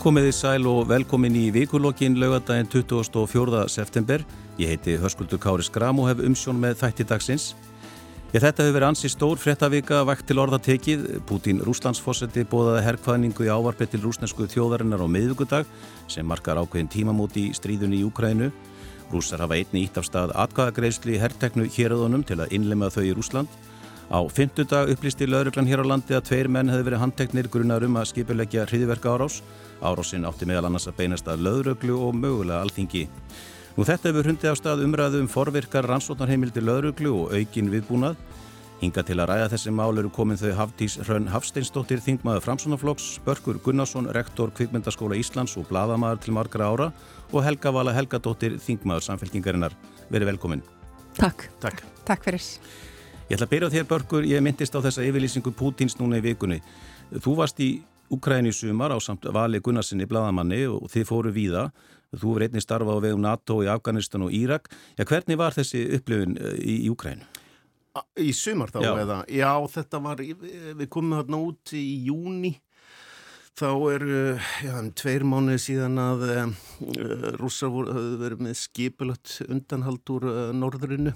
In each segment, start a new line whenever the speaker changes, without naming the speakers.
Komiði sæl og velkomin í vikulokkin laugadaginn 24. september. Ég heiti Hörskuldur Kári Skram og hef umsjón með þætti dagsins. Ég þetta hefur verið ansi stór frettavika vakt til orðatekið. Pútín Rúslandsfossetti bóðaði herrkvæðningu í ávarpið til rúsnesku þjóðarinnar á miðugudag sem markar ákveðin tímamóti í stríðunni í Ukrænu. Rúsar hafa einni ítt af stað atkvæðagreifsli herrteknu héröðunum til að innlema þau í Rúsland. Á fymtudag upplýsti lauruglan hér á landi að tveir menn hefði verið handteknir grunnar um að skipilegja hriðverka árás. Árásinn átti meðal annars að beinast að lauruglu og mögulega alþingi. Nú þetta hefur hundið á stað umræðu um forvirkar rannsóknarheimildi lauruglu og aukin viðbúnað. Hinga til að ræða þessi mál eru komin þau Hafdís Hrönn Hafsteinsdóttir, þingmaður Framsunaflokks, Börkur Gunnarsson, rektor Kvikmyndaskóla Íslands og bladamæður til margra ára og Helga Vala Helgadóttir, þingmaður samfélkingarinnar. Verið velkomin.
Takk.
Takk.
Takk fyrir.
Ég ætla að byrja þér Börkur, ég myndist á þessa yfirlýsingu Pútins núna í vikunni. Þú varst í Ukræni sumar á samt Vali Gunnarsinni bladamanni og þið fóru víða. Þú verið einnig starfa á vegum NATO í Afganistan og Írak. Já, hvernig var þessi upplifun eh, í, í Ukrænu?
Í sumar þá
Já.
eða? Já, þetta var, við komum þarna út í júni. Þá er já, um tveir mánuði síðan að uh, rússar voru, verið með skipulött undanhald úr uh, norðurinu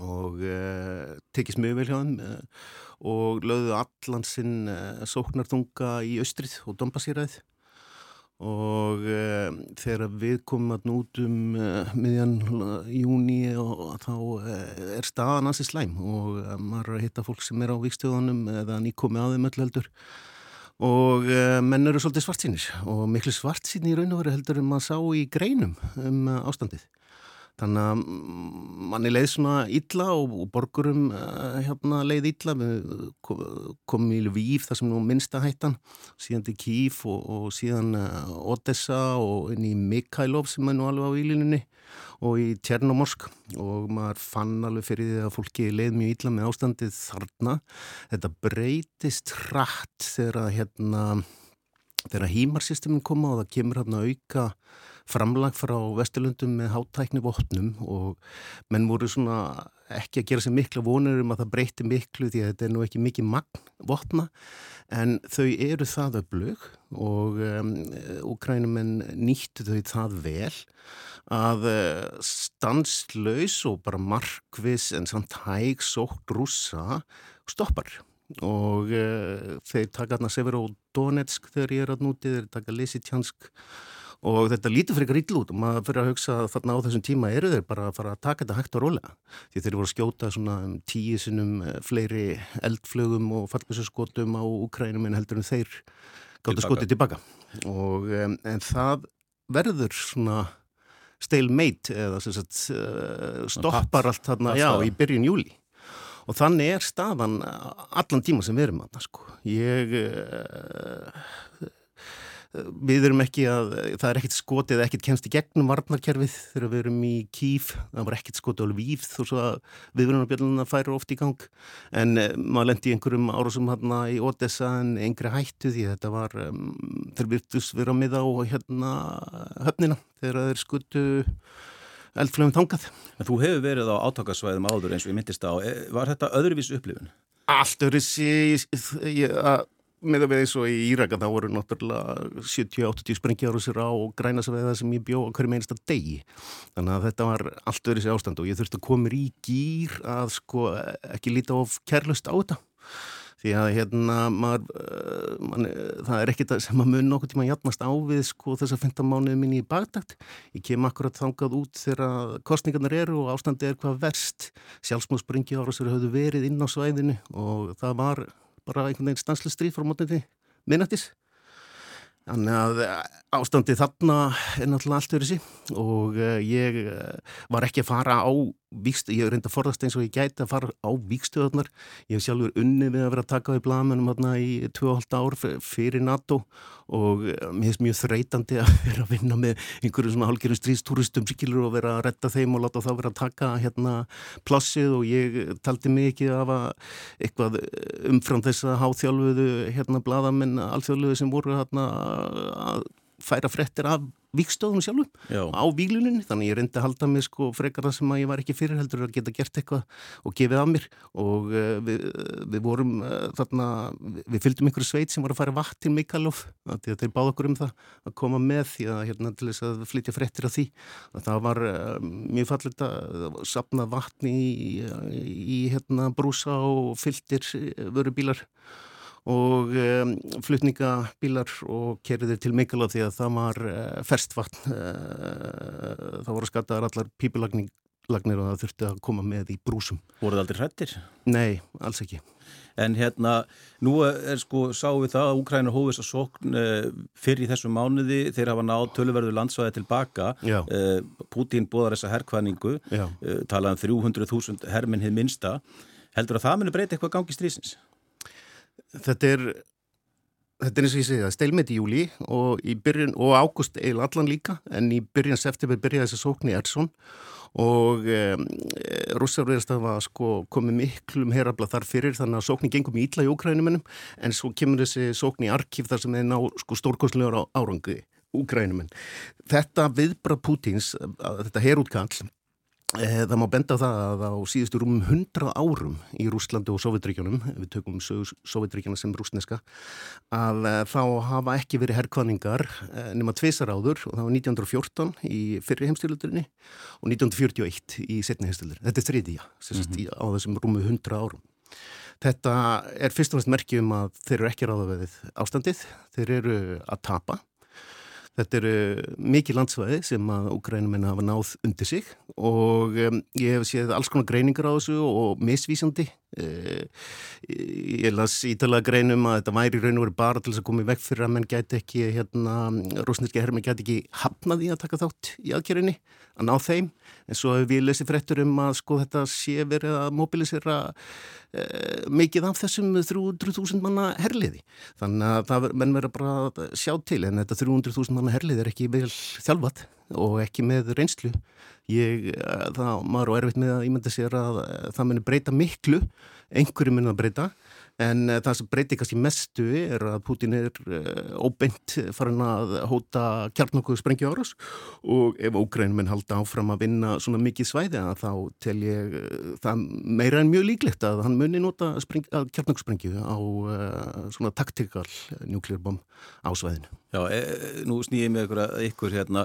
og uh, tekist mjög vel hjá þeim uh, og lögðu allan sinn uh, sóknartunga í austrið og dombasýræð og þegar við komum að út um uh, miðjan júni og þá er staðan ansi slæm og maður er að hitta fólk sem er á vikstöðunum eða nýkomi að þeim öll heldur. Og menn eru svolítið svartsýnir og miklu svartsýnir í raun og veru heldur en maður sá í greinum um ástandið Þannig að mm, manni leið svona illa og, og borgurum uh, hérna leið illa. Við kom, komum í Lvíf þar sem nú minnsta hættan, síðan til Kíf og, og síðan uh, Odessa og inn í Mikhailov sem er nú alveg á ílinunni og í Tjernomorsk og maður fann alveg fyrir því að fólki leið mjög illa með ástandið þarna. Þetta breytist hratt þegar hérna þegar hímarsystemin koma og það kemur hérna auka framlag frá Vesturlundum með hátækni vopnum og menn voru svona ekki að gera sér mikla vonur um að það breyti miklu því að þetta er nú ekki mikið magn vopna en þau eru það öflug og um, úkrænumenn nýttu þau það vel að uh, stanslaus og bara markvis en samt hæg sótt rússa stoppar. Og uh, þeir taka þarna Severó Donetsk þegar ég er að núti, þeir taka Lisitjansk og þetta lítur fyrir illa út. Og maður fyrir að hugsa að þarna á þessum tíma eru þeir bara að fara að taka þetta hægt og rólega. Því þeir voru að skjóta svona um tíu sinnum fleiri eldflögum og fallbissaskotum á Ukrænum en heldur en þeir gáttu skotið tilbaka og en það verður svona stalemate eða sagt uh, stoppar allt þarna, já, í byrjun júli og þannig er staðan allan tíma sem við erum að sko. ég uh, við erum ekki að það er ekkert skotið, ekkert kemst í gegnum varnarkerfið þegar við erum í kýf það var ekkert skotið á líf þó svo að viðvörunarbjörnuna færu oft í gang en uh, maður lendi í einhverjum árásum hérna í Odessa en einhverja hættu því þetta var um, þeir byrjast vera með á hérna höfnina þegar þeir skutu eldflöfum þangað.
En þú hefur verið á átakasvæðum áður eins og ég myndist á. Var þetta öðruvís upplifun?
Allt öðruvísi, með að við eins og í Íraka þá voru náttúrulega 70-80 sprengjar og sér á og græna sig við það sem ég bjó á hverju einasta degi. Þannig að þetta var allt öðruvísi ástand og ég þurfti að koma í gýr að sko ekki líta of kærlust á þetta. Því að hérna, maður, uh, man, það er ekkert sem að mun nokkuð tíma játnast á við sko þess að 15 mánuði minni í bagdagt. Ég kem akkurat þangað út þegar kostningarnar eru og ástandi er hvað verst. Sjálfsmóðsbringi ára sem höfðu verið inn á svæðinu og það var bara einhvern veginn stanslega stríð frá mótandi minnættis. Þannig að ástandi þarna er náttúrulega allt verið sí og uh, ég uh, var ekki að fara á víkstöð, ég reynda að forðast eins og ég gæti að fara á víkstöðunar. Ég hef sjálfur unni við að vera að taka við blagamennum hérna í 2,5 ár fyrir NATO og uh, mér finnst mjög þreytandi að vera að vinna með einhverju svona hálfgerðu stríðstúristum skilur og vera að retta þeim og láta þá vera að taka hérna plássið og ég taldi ekki af að eitthvað umfram þess að háþjálfuðu hérna bladamenn alþjóðluðu sem voru hérna að færa frettir af vikstöðum sjálfum Já. á výluninni þannig ég reyndi að halda mig sko frekar það sem að ég var ekki fyrir heldur að geta gert eitthvað og gefið af mér. Og uh, við, við vorum uh, þarna, við fylgdum einhverju sveit sem var að fara vatn til Mikalov að þeir báða okkur um það að koma með því að hérna til þess að flytja frettir af því. Og það var uh, mjög fallit að sapna vatn í, í, í hérna brúsa og fylgtir vörubílar og um, flutningabílar og kerðir til Mikala því að það var uh, ferstvatn uh, það voru skattaðar allar pípulagnir og það þurfti að koma með í brúsum.
Voruð aldrei hrettir?
Nei, alls ekki.
En hérna, nú er sko, sáum við það að Úkrænur hófis að sókn uh, fyrir þessum mánuði. Þeir hafa nátt töluverðu landsvæði tilbaka uh, Putin bóðar þessa herrkvæningu uh, talað um 300.000 herminn hið minsta heldur að það muni breyta eitthvað gangi strísins?
Þetta er, þetta er eins og ég segja, stelmið í júli og í byrjun, og águst eil allan líka, en í byrjun september byrjaði þess að sókni Ersson og um, rússar verðast að sko, komið miklum herabla þar fyrir þannig að sókni gengum í ítla í Úkrænumennum en svo kemur þessi sókni í arkíf þar sem þeir ná sko, stórkostlegur árangu Úkrænumenn. Þetta viðbrað Pútins, þetta herútkall Eh, það má benda á það að á síðustu rúmum 100 árum í Rúslandi og Sovjetríkjunum, við tökum Sovjetríkjana sem rúsneska, að eh, þá hafa ekki verið herrkvanningar eh, nema tveisar áður og það var 1914 í fyrri heimstyrluturinni og 1941 í setni heimstyrluturinni. Þetta er þriðja mm -hmm. á þessum rúmu 100 árum. Þetta er fyrst og næst merkjum að þeir eru ekki ráða veðið ástandið, þeir eru að tapa Þetta eru mikið landsvæði sem að Ukrænuminn hafa náð undir sig og um, ég hef séð alls konar greiningar á þessu og misvísandi. Uh, ég las ítalega greinum að þetta væri raun og verið bara til þess að koma í vekk fyrir að menn gæti ekki, hérna, rúsneski hermi gæti ekki hafnaði að taka þátt í aðkjörunni, að ná þeim. En svo hefur við lesið fréttur um að sko þetta sé verið að mobilisera uh, mikið af þessum 300.000 manna herliði. Þannig að það menn verið bara að sjá til en þetta 300.000 manna manna herlið er ekki vel þjálfat og ekki með reynslu ég, eh, það, maður er erfitt með að ímynda sér að eh, það muni breyta miklu einhverju muni að breyta En uh, það sem breytir kannski mestu er að Putin er óbeint farin að hóta kjarnokkuðu sprengju árás og ef ógrænum en halda áfram að vinna svona mikið svæði þá tel ég það meira en mjög líklegt að hann muni nota kjarnokkuðu sprengju á svona taktikal njúklirbom á svæðinu.
Já, e, nú snýðum ég með ykkur, ykkur hérna,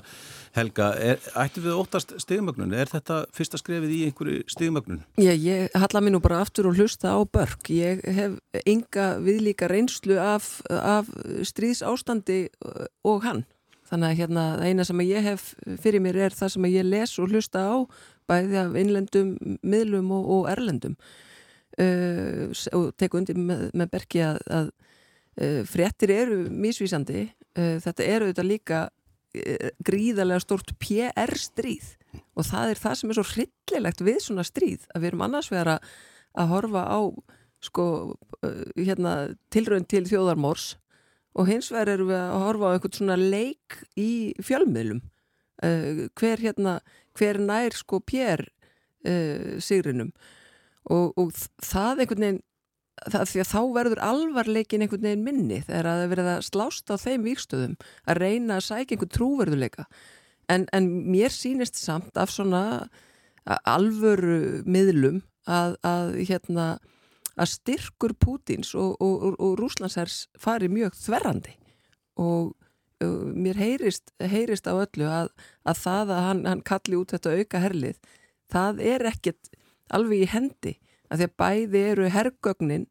Helga, er, ættu við óttast stegumögnun? Er þetta fyrsta skrefið í einhverju stegumögnun?
Já, ég halla mér nú bara aftur og hlusta á börg. Ég hef enga viðlíka reynslu af, af stríðs ástandi uh, og hann. Þannig að hérna, eina sem ég hef fyrir mér er það sem ég les og hlusta á bæði af innlendum, miðlum og, og erlendum uh, og teku undir með, með bergi að, að uh, fréttir eru mísvísandi þetta eru þetta líka uh, gríðarlega stort PR stríð. Og það er það sem er svo hryllilegt við svona stríð að við erum annars vegar að, að horfa á sko, uh, hérna, tilraun til þjóðarmórs. Og hins vegar erum við að horfa á einhvern svona leik í fjölmiðlum. Uh, hver hérna hver nær sko pér uh, sigrinum. Og, og það einhvern veginn það, því að þá verður alvarleikin einhvern veginn minni þegar að það verður að slásta á þeim vikstöðum að reyna að sækja einhvern trúverðuleika en, en mér sínist samt af svona alvöru miðlum að, að hérna að styrkur Pútins og, og, og, og Rúslandsherrs fari mjög þverrandi. Og mér heyrist, heyrist á öllu að, að það að hann, hann kalli út þetta auka herlið, það er ekkert alveg í hendi að því að bæði eru herrgögnin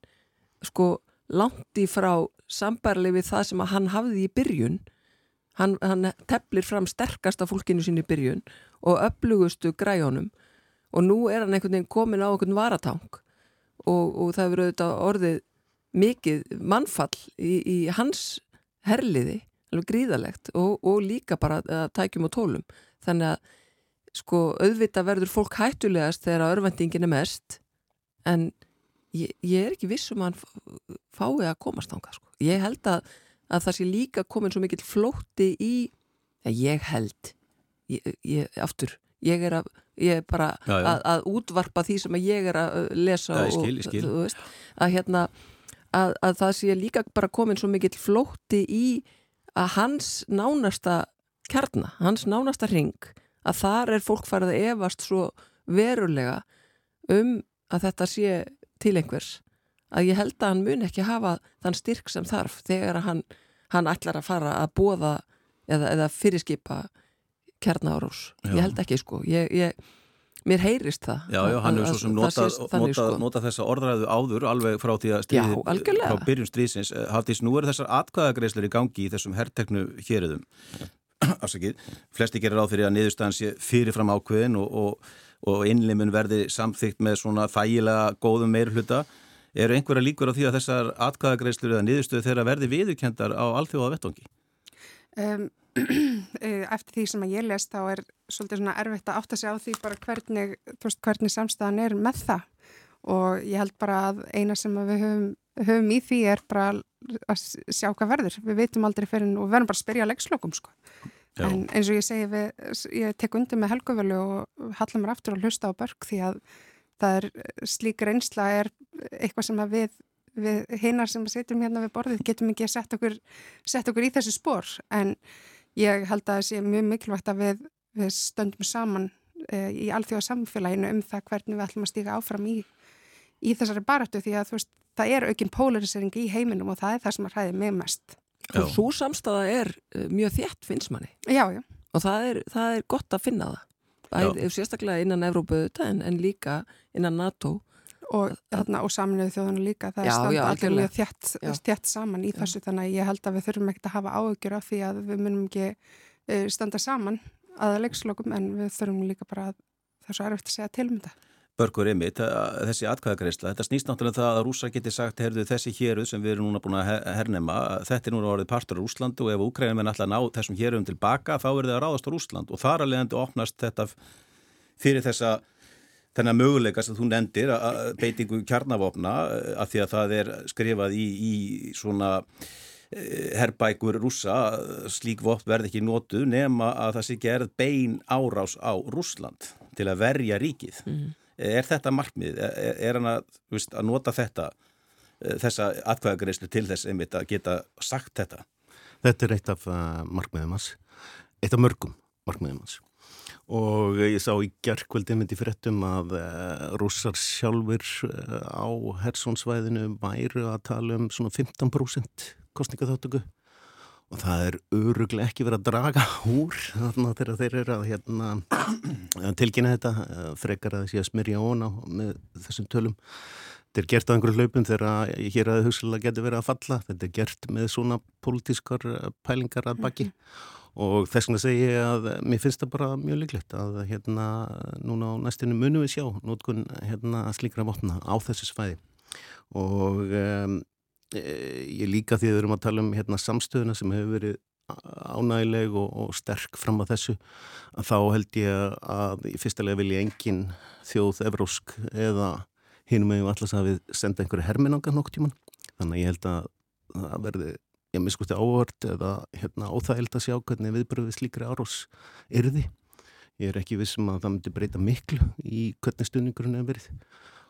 sko langt í frá sambarli við það sem að hann hafði í byrjun. Hann, hann teplir fram sterkasta fólkinu sín í byrjun og öflugustu græjónum og nú er hann einhvern veginn komin á einhvern varatang og, og það hefur auðvitað orðið mikið mannfall í, í hans herliði, alveg gríðalegt og, og líka bara tækjum og tólum. Þannig að sko auðvitað verður fólk hættulegast þegar örvendingin er mest en ég, ég er ekki vissum að hann fái að komast ánga sko. ég held að, að það sé líka komin svo mikill flótti í ja, ég held ég, ég, aftur, ég er að ég er bara já, já. Að, að útvarpa því sem ég er að uh, lesa
já, skil, og skil.
Veist, að, hérna, að, að það sé líka bara komin svo mikill flótti í að hans nánasta kjarna, hans nánasta ring að þar er fólk farið að evast svo verulega um að þetta sé til einhvers að ég held að hann mun ekki hafa þann styrk sem þarf þegar hann, hann ætlar að fara að bóða eða, eða fyrirskipa kjarnárós. Ég held ekki sko. Ég, ég, mér heyrist það.
Já, já, hann hefur svo sem notað nota, sko. nota þessa orðræðu áður alveg frá því að stríði, frá byrjun stríðsins. Eh, Haldís, nú er þessar atkvæðagreislar í gangi í þessum herrteknu héruðum. Afsakið, flesti gerir á fyrir að niðurstaðan sé fyrirfram ákveðin og, og, og innlimun verði samþygt með svona þægilega góðum meirfluta. Eru einhverja líkur á því að þessar atkvæðagreislur eða niðurstöðu þeirra verði viðurkendar á allþjóða vettongi?
Um, eftir því sem að ég lest þá er svolítið svona erfitt að átta sig á því bara hvernig, veist, hvernig samstæðan er með það og ég held bara að eina sem við höfum, höfum í því er bara að sjá hvað verður. Við veitum aldrei fyrir og verðum bara að spyrja á leikslökum sko. En eins og ég segi, við, ég tek undir með helguvölu og halla mér aftur að hlusta á börg því að það er slík reynsla er eitthvað sem að við, við hinnar sem setjum hérna við borðið getum ekki að setja okkur, setja okkur í þessu spór en ég held að það sé mjög mikilvægt að við, við stöndum saman e, í alþjóða samfélaginu um það hvernig við ætlum að stíka áfram í, í þessari baratu því að veist, það er aukinn polarisering í heiminum og það er það sem að hræði mig mest.
Og svo samstafa er uh, mjög þjætt finnst manni.
Já, já.
Og það er, það er gott að finna það. Æ, sérstaklega innan Evrópu en, en líka innan NATO
og, og saminuðu þjóðana líka það já, er standa allir mjög þjætt, þjætt saman í já. þessu þannig að ég held að við þurfum ekkert að hafa áökjur af því að við munum ekki uh, standa saman aða leikslokum en við þurfum líka bara að það er svo erfitt að segja til
Börgur Emmitt, þessi atkvæðagreysla, þetta snýst náttúrulega um það að rúsa geti sagt, heyrðu þessi héruð sem við erum núna búin að hernema, þetta er núna orðið partur á Rúslandu og ef Úkrænum er náttúrulega ná þessum héruðum tilbaka þá er það að ráðast á Rúsland og þar alveg endur opnast þetta fyrir þessa þennan möguleika sem þú nefndir að beitingu kjarnavopna að því að það er skrifað í, í svona eh, herbækur rúsa, slík vopn verð ekki nótu nema að það sé gerð bein árás á Rúsland til að verja ríkið. Mm. Er þetta markmið? Er, er hann að, veist, að nota þetta, eh, þessa atkvæðagreyslu til þess einmitt að geta sagt þetta?
Þetta er eitt af uh, markmiðum hans, eitt af mörgum markmiðum hans. Og ég sá í gerðkvöldi myndi fréttum að uh, rússar sjálfur á Hersonsvæðinu væru að tala um svona 15% kostningaþáttöku og það er öruglega ekki verið að draga úr þannig að þegar þeir eru að hérna, tilkynna þetta eh, frekar að sé að smyrja óna með þessum tölum. Þetta er gert á einhverju hlaupum þegar hér að hugsalega getur verið að falla. Þetta er gert með svona pólitískar eh, pælingar að baki. Mm -hmm. og þess vegna segi ég að mér finnst það bara mjög líklegt að hérna núna á næstinu munum við sjá nótkun hérna slíkra vopna á þessu svæði. Og um, ég líka því að við erum að tala um hérna, samstöðuna sem hefur verið ánægileg og, og sterk fram að þessu að þá held ég að í fyrsta lega vil ég engin þjóð evrósk eða hinum hefur alltaf að við senda einhverju herminanga nokk tíman þannig að ég held að það verði ég miskusti ávart eða hérna, óþægild að sjá hvernig viðbröðið slíkri árós erði. Ég er ekki vissum að það myndi breyta miklu í hvernig stundingurinn hefur verið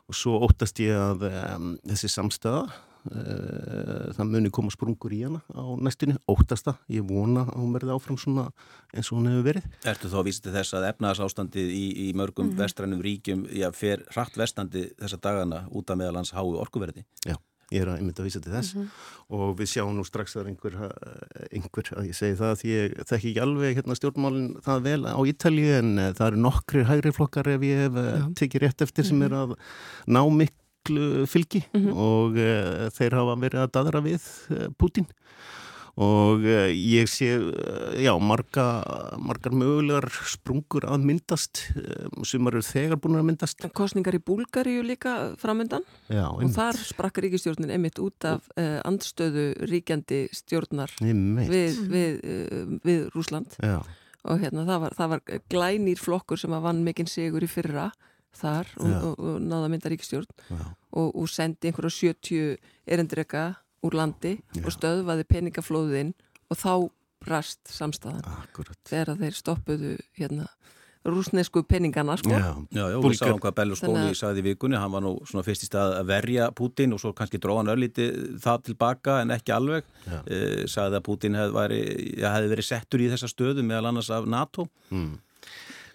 og svo óttast ég að um, þessi samstæða Eh, það muni koma sprungur í hana á næstunni, óttasta, ég vona að hún verði áfram svona eins og hún hefur verið
Ertu þá að vísa til þess að efnaðsástandið í, í mörgum mm -hmm. vestrænum ríkjum já, fer hratt vestandi þessa dagana út af meðalans hái orkuverði?
Já, ég er að mynda að vísa til þess mm -hmm. og við sjáum nú strax að einhver, einhver að ég segi það því ég þekki ekki alveg hérna stjórnmálinn það vel á Ítalið en eh, það eru nokkri hægri flokkar ef ég hef eh, tekið rétt eftir sem mm -hmm. er að ná miklu miklu fylgi mm -hmm. og uh, þeir hafa verið að dadra við uh, Putin og uh, ég sé, já, marga, margar mögulegar sprungur að myndast sem eru þegar búin að myndast.
Kostningar í Búlgaríu líka framöndan
já,
og þar sprakk ríkistjórnin emitt út af andstöðu ríkjandi stjórnar við, við, við Rúsland
já.
og hérna það var, það var glænýr flokkur sem að vann mikinn sigur í fyrra þar og, og, og náða mynda ríkistjórn og, og sendi einhverja 70 erendrega úr landi Já. og stöðvaði peningaflóðin og þá rast samstæðan
Akkurat.
þegar þeir stoppuðu hérna rúsnesku peningana sko.
Já, já, já við sáum hvað Berlusconi Þannig... sagði í vikunni, hann var nú svona fyrst í stað að verja Putin og svo kannski dróðan örlíti það tilbaka en ekki alveg eh, sagði að Putin hef, væri, hefði verið settur í þessa stöðu meðal annars af NATO mm.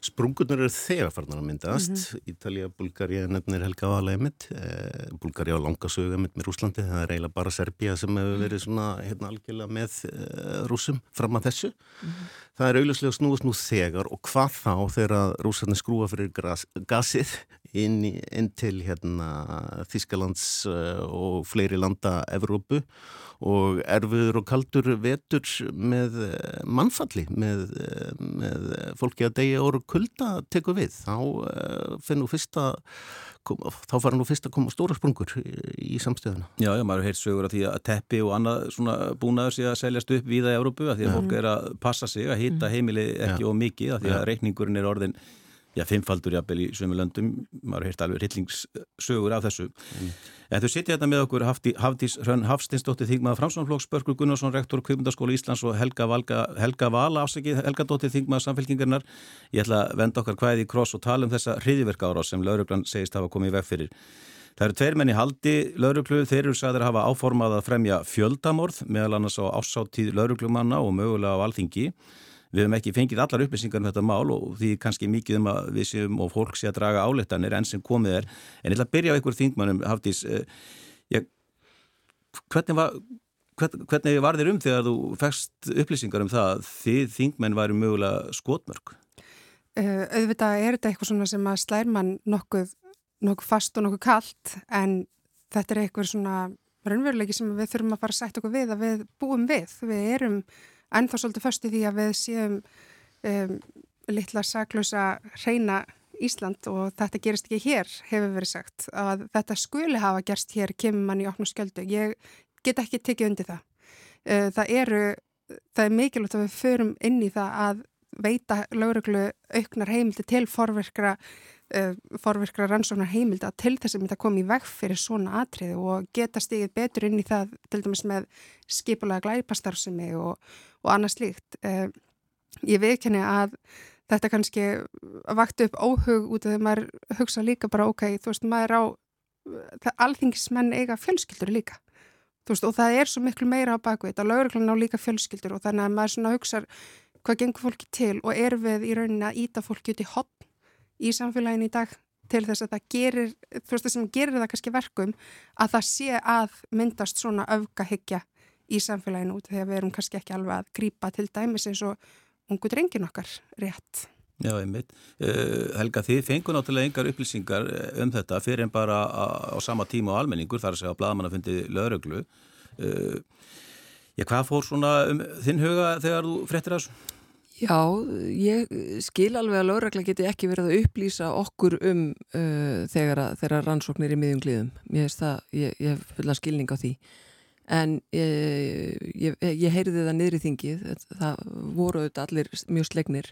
Sprungurnar eru þegar farnar að myndast. Mm -hmm. Ítalija, Bulgaria nefnir Helga Vala emitt. Eh, Bulgaria á langasögu emitt með Rúslandi. Það er eiginlega bara Serbia sem hefur verið svona hérna algjörlega með eh, rúsum fram að þessu. Mm -hmm. Það er auðvitað snúast nú þegar og hvað þá þegar rúsarnir skrúa fyrir gras, gasið inn, inn til hérna, Þískalands eh, og fleiri landa Evrópu og erfiður og kaldur vetur með eh, mannfalli með, eh, með fólki að degja orð kulda teku við. Þá finnum við fyrsta þá fara nú fyrst að koma stóra sprungur í, samstöðuna.
Já, já, maður heilt sögur að því að teppi og annað svona búnaður sé að seljast upp víða í Európu að því að fólk er að passa sig að hýtta mm. heimili ekki ja. og mikið að því að reikningurinn er orðin já, fimmfaldur jafnvel í svömi löndum, maður heirt alveg rillingssögur af þessu. Mm. En þú sitja hérna með okkur Hafdís Hrönn Hafstinsdóttir Þingmaða Framsvonflokks, Börgur Gunnarsson, rektor Kvipmundaskóla Íslands og Helga, Valga, Helga Vala afsakið, Helga Dóttir Þingmaða Samfélkingarnar. Ég ætla að venda okkar hvaðið í kross og tala um þessa hriðiverka ára sem lauruglan segist hafa komið í veg fyrir. Það eru tveir menni haldi lauruglu, þeir eru sagðir að hafa áformað að fremja fjöldamorð meðal annars á ásáttíð lauruglumanna og mögulega á alþingi. Við hefum ekki fengið allar upplýsingar um þetta mál og því kannski mikið um að við séum og fólk sé að draga áleittanir enn sem komið er. En ég ætla að byrja á einhver þingmannum, Hafdís, eh, ég, hvernig, var, hvern, hvernig var þér um þegar þú fegst upplýsingar um það að þið þingmenn væri mögulega skotmörk?
Uh, auðvitað er þetta eitthvað svona sem að slærmann nokkuð, nokkuð fast og nokkuð kallt en þetta er eitthvað svona raunveruleiki sem við þurfum að fara að setja okkur við að við búum við. Við erum ennþá svolítið först í því að við séum um, litla saklösa reyna Ísland og þetta gerist ekki hér, hefur verið sagt. Að þetta skuli hafa gerst hér, kemur mann í oknum skjöldu. Ég get ekki tekið undir það. Uh, það eru, það er mikilvægt að við förum inn í það að veita lauruglu auknar heimildi til forverkra forverkra rannsóknar heimilda til þess að mynda að koma í veg fyrir svona atrið og geta stigið betur inn í það til dæmis með skipulega glæpastarfsemi og, og annað slíkt. Uh, ég veikkenni að þetta kannski vakti upp óhug út af því að maður hugsa líka bara ok, þú veist, maður á alþingismenn eiga fjölskyldur líka veist, og það er svo miklu meira á bakveit að lauruglan á líka fjölskyldur og þannig að maður hugsa hvað gengur fólki til og er við í rauninni að íta fólki út í hopp í samfélagin í dag til þess að það gerir, þú veist það sem gerir það kannski verkum að það sé að myndast svona öfgahyggja í samfélaginu út þegar við erum kannski ekki alveg að grýpa til dæmis eins og ungu drengin okkar rétt.
Já, einmitt. Uh, Helga, þið fengur náttúrulega engar upplýsingar eh, um þetta fyrir en bara á, sama tíma á almenningur þar að segja að bladamanna fundi lögreglu. Uh, já, hvað fór svona um þinn huga þegar þú frettir þessu?
Já, ég skil alveg að lögregla geti ekki verið að upplýsa okkur um uh, þegar, að, þegar rannsóknir í miðjum glíðum. Ég, ég, ég hef fulla skilning á því. En ég, ég, ég heyriði það niður í þingið, það voru auðvitað allir mjög slegnir,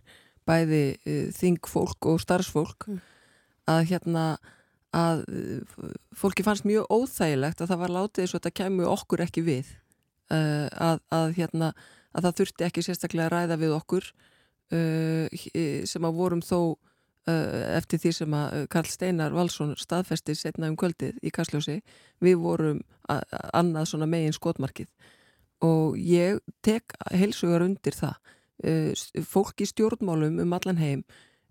bæði uh, þingfólk og starfsfólk, mm. að hérna að uh, fólki fannst mjög óþægilegt að það var látið eins og þetta kemur okkur ekki við, uh, að, að hérna að það þurfti ekki sérstaklega að ræða við okkur uh, sem að vorum þó uh, eftir því sem að uh, Karl Steinar Valsson staðfesti setna um kvöldið í Kastljósi við vorum annað svona megin skotmarkið. Og ég tek heilsugar undir það. Uh, fólk í stjórnmálum um allan heim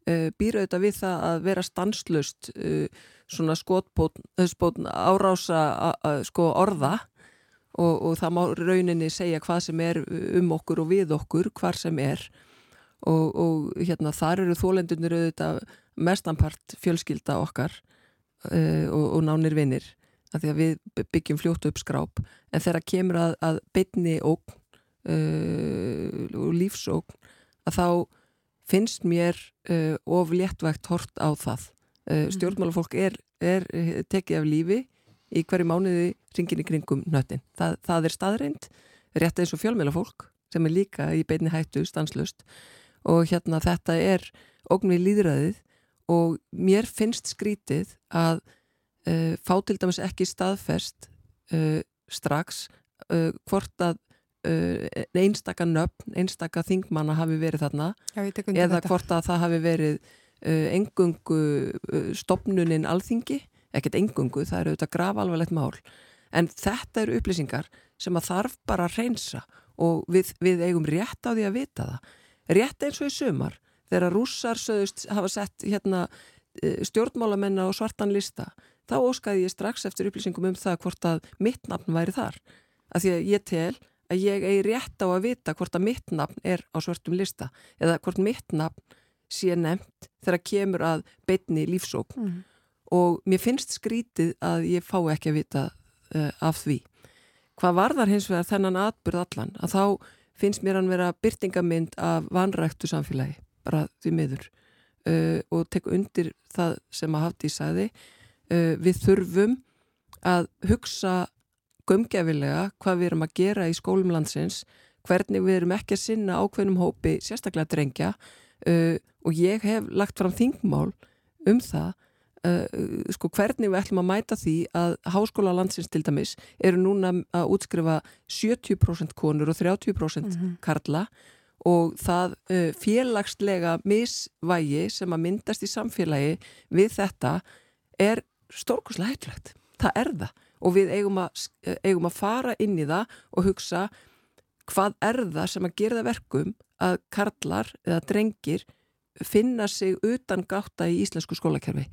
uh, býra auðvitað við það að vera stanslust uh, svona skotbótn árása sko orða og, og það má rauninni segja hvað sem er um okkur og við okkur, hvar sem er. Og, og hérna þar eru þólendunir auðvitað mestanpart fjölskylda okkar uh, og, og nánir vinnir að því að við byggjum fljótu upp skráp. En þegar kemur að, að bytni uh, og lífsógn að þá finnst mér uh, of léttvægt hort á það. Mhm. stjórnmálafólk er, er tekið af lífi í hverju mánuði ringin í kringum nöttin. Það, það er staðreind, rétt eins og fjölmjöla fólk sem er líka í beinni hættu stanslust og hérna þetta er ógnvið líðræðið og mér finnst skrítið að uh, fá til dæmis ekki staðfest uh, strax uh, hvort að einstaka nöfn, einstaka þingmanna hafi verið þarna
Já,
eða
þetta.
hvort að það hafi verið engungu stopnunin alþingi, ekkert engungu það eru auðvitað graf alvarlegt mál. En þetta eru upplýsingar sem að þarf bara að reynsa og við, við eigum rétt á því að vita það. Rétt eins og í sumar þegar rússar sögust hafa sett hérna stjórnmálamenn á svartan lista þá óskaði ég strax eftir upplýsingum um það hvort að mitt nafn væri þar. Af því að ég tel að ég eigi rétt á að vita hvort að mitt nafn er á svartum lista eða hvort mitt nafn sé nefnt þegar kemur að beitni lífsókn. Mm. Og mér finnst skrítið að ég fá ekki að vita uh, af því. Hvað varðar hins vegar þennan atbyrð allan að þá finnst mér hann vera byrtingamind af vanræktu samfélagi, bara því miður. Uh, og tek undir það sem að hafði í sæði uh, við þurfum að hugsa gömgefilega hvað við erum að gera í skólum landsins, hvernig við erum ekki að sinna ákveðnum hópi, sérstaklega drengja. Og ég hef lagt fram þingmál um það uh, sko hvernig við ætlum að mæta því að háskóla landsins til dæmis eru núna að útskrifa 70% konur og 30% mm -hmm. karla og það uh, félagslega misvægi sem að myndast í samfélagi við þetta er stórkuslega heitlegt. Það er það og við eigum að, eigum að fara inn í það og hugsa hvað er það sem að gera verkum að karlar eða drengir finna sig utan gáta í íslensku skólakerfi.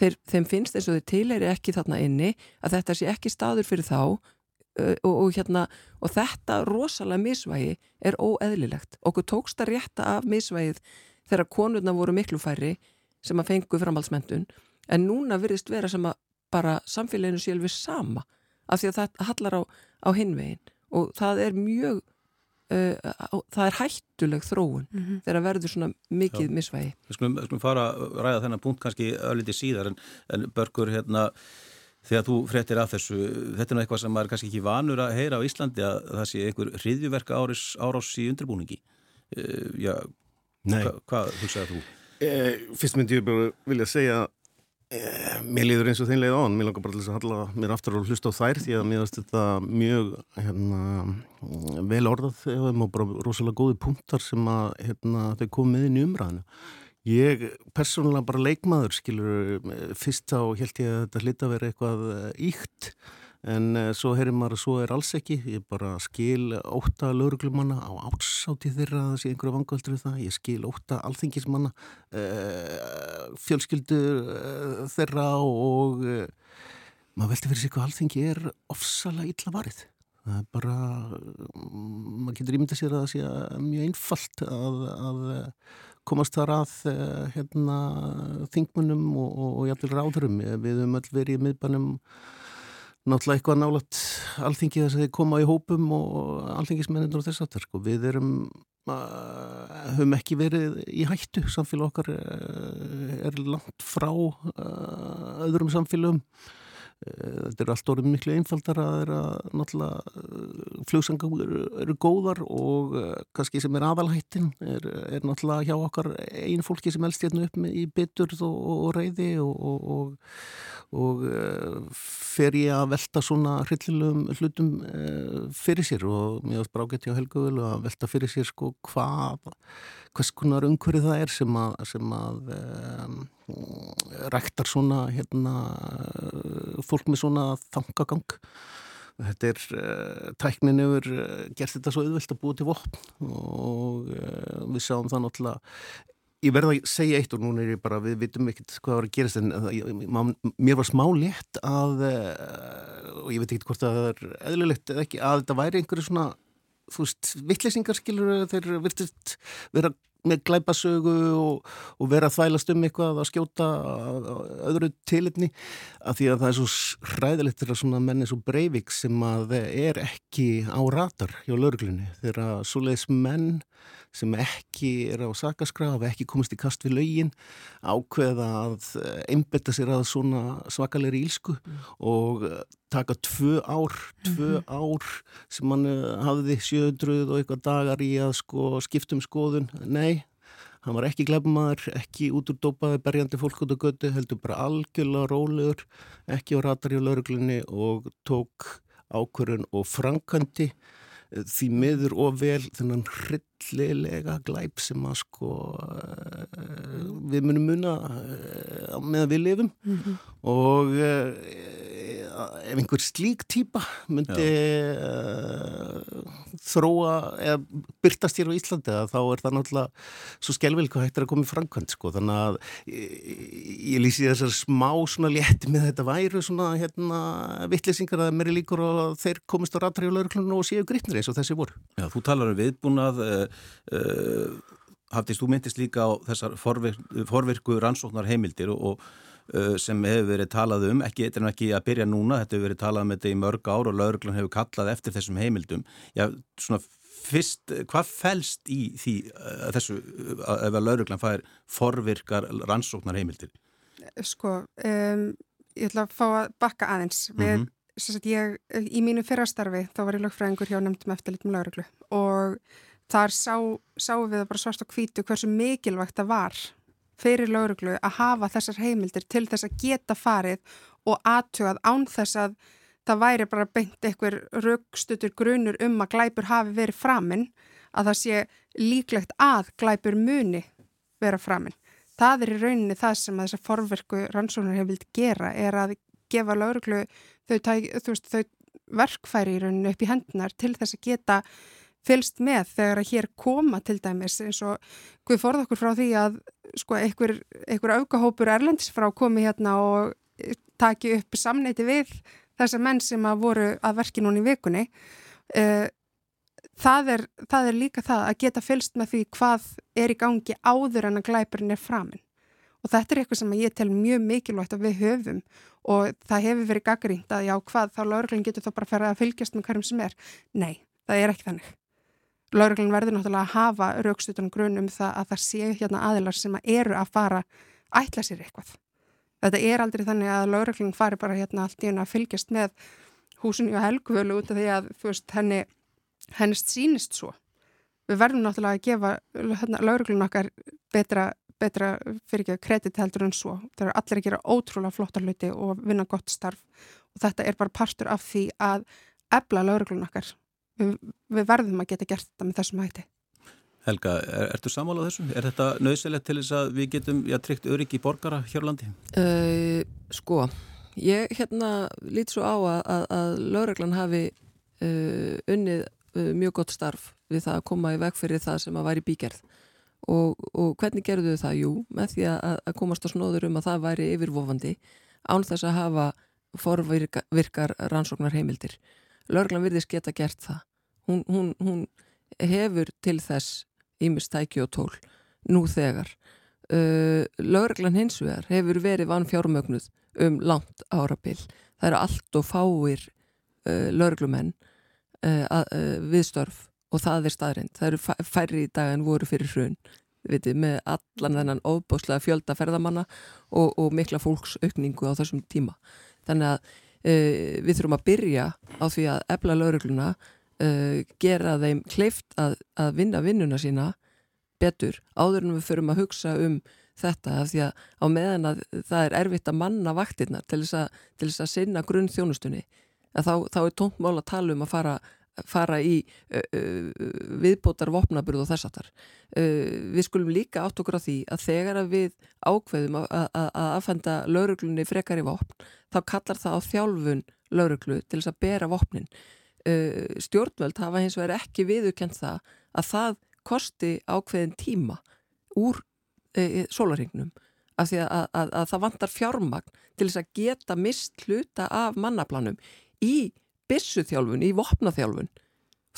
Þeir, þeim finnst eins og þeir tilheyri ekki þarna inni að þetta sé ekki staður fyrir þá uh, og, og, hérna, og þetta rosalega misvægi er óeðlilegt. Okkur tókst að rétta af misvægið þegar konurna voru miklu færri sem að fengu framhaldsmyndun en núna virðist vera sem að bara samfélaginu sjálfi sama af því að það hallar á, á hinvegin og það er mjög það er hættuleg þróun mm -hmm. þegar verður svona mikið Já. misvægi.
Við skulum, skulum fara að ræða þennan punkt kannski ölliti síðar en, en Börgur hérna þegar þú frettir af þessu, þetta er eitthvað sem maður kannski ekki vanur að heyra á Íslandi að það sé einhver hriðjuverka árás, árás í undirbúningi uh, Já, hva, hvað hugsaðu þú?
Eh, fyrst myndi ég bara vilja segja Eh, mér líður eins og þeim leið án, mér langar bara til að halla mér aftur og hlusta á þær því að mér finnst þetta mjög hérna, vel orðað og bara rosalega góði punktar sem að hérna, þau komið inn í umræðinu. Ég persónulega bara leikmaður, skilur, fyrst þá held ég að þetta hlita að vera eitthvað íkt en uh, svo heyrir maður að svo er alls ekki. Ég bara skil óta lauruglumanna á átsáti þeirra að það sé einhverju vangöldur við það, ég skil óta alþingismanna uh, fjölskyldur uh, þeirra og maður veldi fyrir sig hvað alþingi er ofsalega illa varið. Það er bara maður getur ímynda sér að það sé mjög einfalt að, að komast þar að hérna, þingmunum og, og, og jæfnvel ráðurum við höfum öll verið í miðbænum náttúrulega eitthvað nálat alþingi þess að þeir koma í hópum og alþingismennir og þess aftur sko. við erum uh, höfum ekki verið í hættu samfélag okkar uh, er langt frá uh, öðrum samfélagum þetta er allt orðið miklu einfaldar að það er að náttúrulega flugsangar eru, eru góðar og kannski sem er aðalhættin er, er náttúrulega hjá okkar einu fólki sem elst hérna upp með í bitur og, og reyði og, og, og fer ég að velta svona hryllilegum hlutum fyrir sér og mér átt brágætti á Helgavölu að velta fyrir sér sko hvað hvers konar umhverfið það er sem að, sem að rektar svona hérna, fólk með svona þangagang þetta er uh, tæknin yfir uh, gert þetta svo auðvilt að búa til vopn og uh, við sáum það náttúrulega. Ég verða að segja eitt og núna er ég bara við vitum ekkert hvað var að gerast en mér var smá létt að og ég veit ekkert hvort það er eðlilegt eða ekki að þetta væri einhverju svona þú veist, vittlesingar skilur þeir virtist vera með glæpasögu og, og vera að þvælast um eitthvað að skjóta öðru tilitni af því að það er svo hræðilegt þegar svona menni svo breyfik sem að er ekki á ratar hjá lauruglunni þegar svo leiðis menn sem ekki er á sakaskraf ekki komist í kast við laugin ákveða að einbetta sér að svona svakalegri ílsku mm. og taka tvö ár tvö mm -hmm. ár sem mann hafði 700 og eitthvað dagar í að sko, skiptum skoðun nei, hann var ekki glefmaður ekki út úr dópaði berjandi fólk út á götu heldur bara algjörlega rólegur ekki á ratari á lauruglunni og tók ákvörðun og frankandi því miður og vel þennan hryllilega glæp sem að sko við munum muna með að við lifum mm -hmm. og ef einhver slík týpa myndi þróa eða byrtast hér á Íslandi þá er það náttúrulega svo skelvileg hvað hægt er að koma í framkvæmt sko þannig að ég, lýsi þessar smá svona létti með þetta væru svona hérna vittlesingar að mér er líkur og þeir komist á lauruklunum og séu gripnir eins og þessi voru.
Já, þú talar um viðbúnað uh, uh, haftist þú myndist líka á þessar forvirku, forvirku rannsóknar heimildir og, og Uh, sem hefur verið talað um, ekki, þetta er ekki að byrja núna, þetta hefur verið talað um þetta í mörg ár og lauruglan hefur kallað eftir þessum heimildum. Já, svona fyrst, hvað fælst í því uh, þessu, ef að lauruglan fær forvirkar rannsóknar heimildir?
Sko, um, ég ætla að fá að bakka aðeins. Við, mm -hmm. sagt, ég, í mínu fyrrastarfi, þá var ég lögfræðingur hjá nefndum eftirlitum lauruglu og þar sá, sáum við bara svart og hvítu hversu mikilvægt það var fyrir lauruglu að hafa þessar heimildir til þess að geta farið og aðtugað án þess að það væri bara beint einhver raukstutur grunur um að glæpur hafi verið framinn að það sé líklegt að glæpur muni vera framinn. Það er í rauninni það sem að þessar forverku rannsóknar hefur vilt gera er að gefa lauruglu þau, þau, þau verkfæri í rauninni upp í hendunar til þess að geta fylst með þegar að hér koma til dæmis eins og við forðum okkur frá því að sko einhver, einhver aukahópur erlendis frá komi hérna og taki upp samneiti við þessar menn sem að voru að verki núna í vikunni. Uh, það, er, það er líka það að geta fylst með því hvað er í gangi áður en að glæpurinn er framinn. Og þetta er eitthvað sem ég tel mjög mikilvægt að við höfum og það hefur verið gaggrínt að já hvað þá laurglinn getur þá bara að ferða að fylgjast með hverjum sem er. Nei, það er ekki þannig Lauruglan verður náttúrulega að hafa raukstutunum grunn um það að það sé hérna aðilar sem að eru að fara ætla sér eitthvað. Þetta er aldrei þannig að lauruglan fari bara hérna allt í henni að fylgjast með húsinu og helgvölu út af því að veist, henni, hennist sínist svo. Við verðum náttúrulega að gefa hérna, lauruglan okkar betra, betra fyrir ekki að kredit heldur en svo. Það eru allir að gera ótrúlega flotta hluti og vinna gott starf og þetta er bara partur af því að ebla lauruglan okkar við, við verðum að geta gert þetta með þessum hætti.
Helga, er, ertu samálað þessu? Er þetta nöðsilegt til þess að við getum já, tryggt öryggi í borgara hjörlandi?
Uh, sko, ég hérna lít svo á að, að, að lauraglan hafi uh, unnið uh, mjög gott starf við það að koma í veg fyrir það sem að væri bígerð og, og hvernig gerðu þau það? Jú, með því að, að komast á snóður um að það væri yfirvofandi án þess að hafa forvirkar rannsóknar heimildir Lörglan virðist geta gert það. Hún, hún, hún hefur til þess ímistæki og tól nú þegar. Uh, Lörglan hins vegar hefur verið vann fjármögnuð um langt árabil. Það eru allt og fáir uh, lörglumenn uh, uh, viðstörf og það er staðrind. Það eru færri í dag en voru fyrir hrun Viti, með allan þennan óbáslega fjöldaferðamanna og, og mikla fólksaukningu á þessum tíma. Þannig að uh, við þurfum að byrja á því að ebla laurugluna uh, gera þeim kleift að, að vinna vinnuna sína betur áður en við förum að hugsa um þetta af því að á meðan að það er erfitt að manna vaktirna til þess að, til þess að sinna grunn þjónustunni að þá, þá er tónt mál að tala um að fara fara í uh, uh, viðbótar vopnaburð og þess aftar. Uh, við skulum líka átt okkur á því að þegar að við ákveðum að, að, að aðfenda lauruglunni frekar í vopn, þá kallar það á þjálfun lauruglu til þess að bera vopnin. Stjórnvöld hafa hins vegar ekki viðukent það að það kosti ákveðin tíma úr sólaringnum af því að, að það vantar fjármagn til þess að geta mist hluta af mannaplanum í bissuþjálfun, í vopnaþjálfun.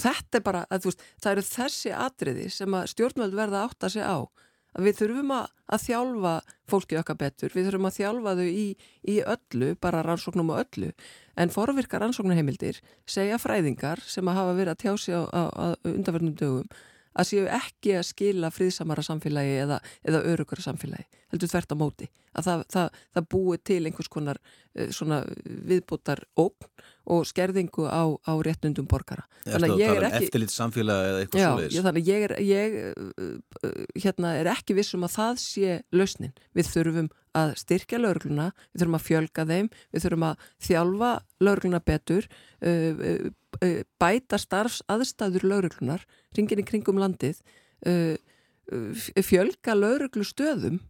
Þetta er bara, að, veist, það eru þessi atriði sem að stjórnvöld verða að átta sig á. Að við þurfum að, að þjálfa fólki okkar betur, við þurfum að þjálfa þau í, í öllu, bara rannsóknum og öllu, en forvirkar rannsóknarheimildir segja fræðingar sem að hafa verið að tjási á, á, á undanverðnum dögum að séu ekki að skila fríðsamara samfélagi eða, eða örugara samfélagi, heldur þvert á móti að það, það, það búi til einhvers konar uh, viðbútar ógn og skerðingu á, á réttundum borgara.
Þannig að ég er um ekki... Eftirlit samfélagi eða eitthvað
svolítið. Já, þannig að ég, er, ég uh, hérna, er ekki vissum að það sé lausnin. Við þurfum að styrkja laurugluna, við þurfum að fjölga þeim, við þurfum að þjálfa laurugluna betur, uh, bæta starfs aðstæður lauruglunar, ringin í kringum landið, uh, fjölga lauruglu stöðum,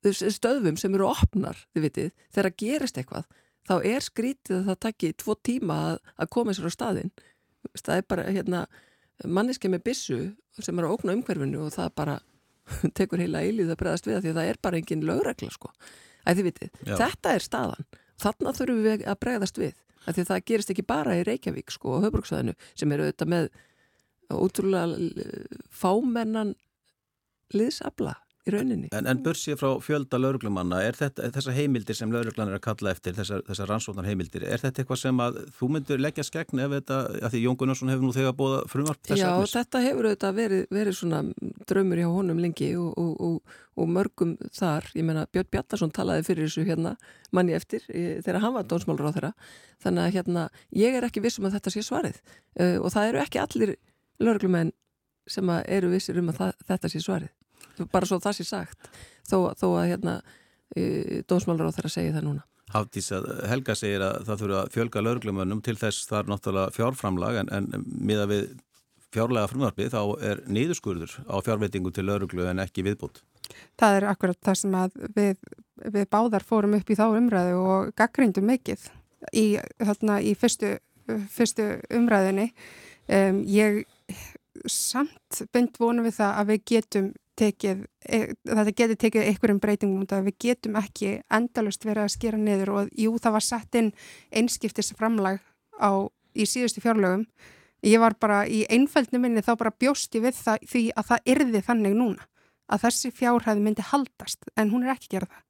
stöðum sem eru opnar, vitið, þegar gerist eitthvað, þá er skrítið að það takki tvo tíma að, að koma sér á staðin. Það er bara hérna, manniski með bissu sem er að ókna umhverfinu og það bara tekur heila eilíð að bregðast við það því að það er bara engin laurugla sko. Æ, vitið, þetta er staðan. Þannig þurfum við að bregðast við. Því það gerist ekki bara í Reykjavík sko og höfbruksvæðinu sem eru auðvitað með ótrúlega fámennan liðsabla í rauninni.
En, en börsið frá fjölda lauruglumanna, er þetta, þessa heimildir sem lauruglan er að kalla eftir, þessar, þessar rannsóknar heimildir, er þetta eitthvað sem að þú myndur leggja skegn ef þetta, að því Jón Gunnarsson hefur nú þegar bóða frumvarp
þess að Já, þetta hefur auðvitað verið, verið svona draumur hjá honum lengi og, og, og, og mörgum þar, ég menna Björn Bjartarsson talaði fyrir þessu hérna manni eftir þegar hann var dónsmálur á þeirra, þannig að hérna ég er ekki vissum að þetta sé svarið. Uh, og það eru ekki allir lauruglumenn sem eru vissir um að það, þetta sé svarið bara svo það sé sagt þó, þó að hérna e, dómsmálur á þeirra segi það núna
Hafdís að Helga segir að það þurfa að fjölga lauruglumönnum til þess það er náttúrulega fjárframlag en, en miða við fjárlega frumvarfið þá er niðurskurður á fjárveitingu til lauruglu en ekki viðbútt.
Það er akkurat það sem við, við báðar fórum upp í þá umræðu og gaggrindum mikið í, hérna, í fyrstu, fyrstu umræðinni. Um, ég samt bynd vonu við það að við getum tekið, e, þetta getur tekið einhverjum breytingum út af að við getum ekki endalust verið að skera niður og jú það var sett inn einskiptis framlag á, í síðustu fjárlögum. Ég var bara í einfældinu minni þá bara bjósti við það því að það yrði þannig núna að þessi fjárhæði myndi haldast en hún er ekki gerða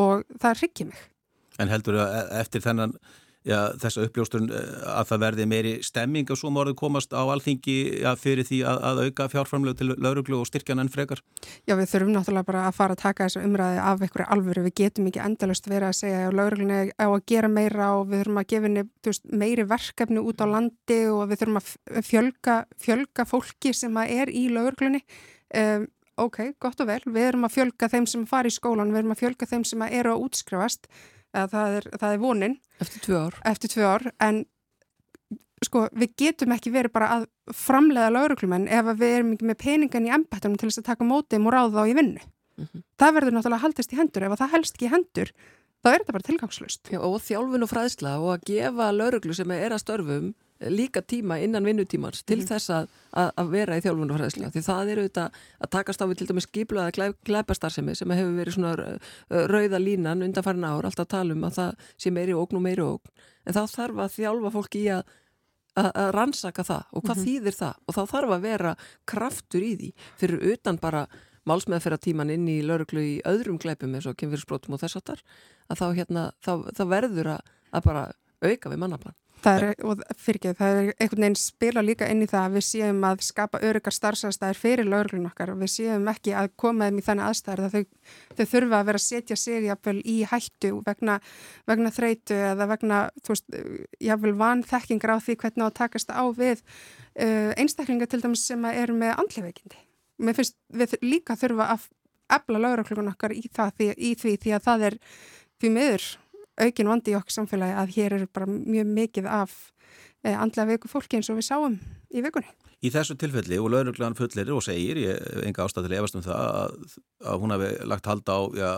og það hryggið mig.
En heldur að eftir þennan já, þessa uppljóstun eh, að það verði meiri stemming og svo morðu komast á alþingi já, fyrir því að, að auka fjárframlegu til lauruglu og styrkjan enn frekar?
Já, við þurfum náttúrulega bara að fara að taka þessu umræði af einhverju alvöru. Við getum ekki endalust verið að segja að lauruglunni á að gera meira og við þurfum að gefa henni veist, meiri verkefni út á landi og við þurfum að fjölga, fjölga fólki sem er í lauruglunni. Um, ok, gott og vel, við erum að fjölga þeim sem fari í skólan, við erum að fjölga þeim sem eru að útskrifast það er, það er vonin.
Eftir tvö ár,
eftir tvö ár en sko við getum ekki verið bara að framlega lauruglumenn ef við erum ekki með peningan í embættunum til þess að taka mótið og ráða þá í vinnu. Mm -hmm. það verður náttúrulega að haldast í hendur. Ef það helst ekki í hendur þá er þetta bara tilgangslust
Já, og þjálfin og fræðsla og að gefa lauruglu sem er að störfum líka tíma innan vinnutímans til mm. þess að, að vera í þjálfunarfræðsla því það eru auðvitað að takast á við til dæmis skiplaða glæpastarsemi sem hefur verið svona rauða línan undanfærin ár, alltaf talum að það sé meiri ógn og meiri ógn en þá þarf að þjálfa fólki í að að rannsaka það og hvað mm -hmm. þýðir það og þá þarf að vera kraftur í því fyrir utan bara málsmeðferða tíman inn í lauruglu í öðrum glæpum eins og kemfyrirsbrotum og þess að þá, hérna, þá, þá verður að, að bara auka við mannaplan
er, og fyrir ekki, það er einhvern veginn spila líka inn í það að við séum að skapa öryggar starfsæðstæðir fyrir lauruglun okkar og við séum ekki að koma þeim í þannig aðstæðir að þau, þau þurfa að vera að setja sér jáfnvel í hættu vegna, vegna þreitu eða vegna, veist, jáfnvel vanþekkingar á því hvernig á að takast á við uh, einstaklingar til dæmis sem eru með andleveikindi. Mér finnst við líka þurfa að ebla lauruglun okkar í, það, því, í því því að það er því miður aukin vandi í okkur samfélagi að hér eru bara mjög mikið af eh, andlega veiku fólki eins og við sáum í vikunni.
Í þessu tilfelli og lauruglan fullir og segir, ég enga ástæð til efast um það að, að hún hafi lagt halda á ja,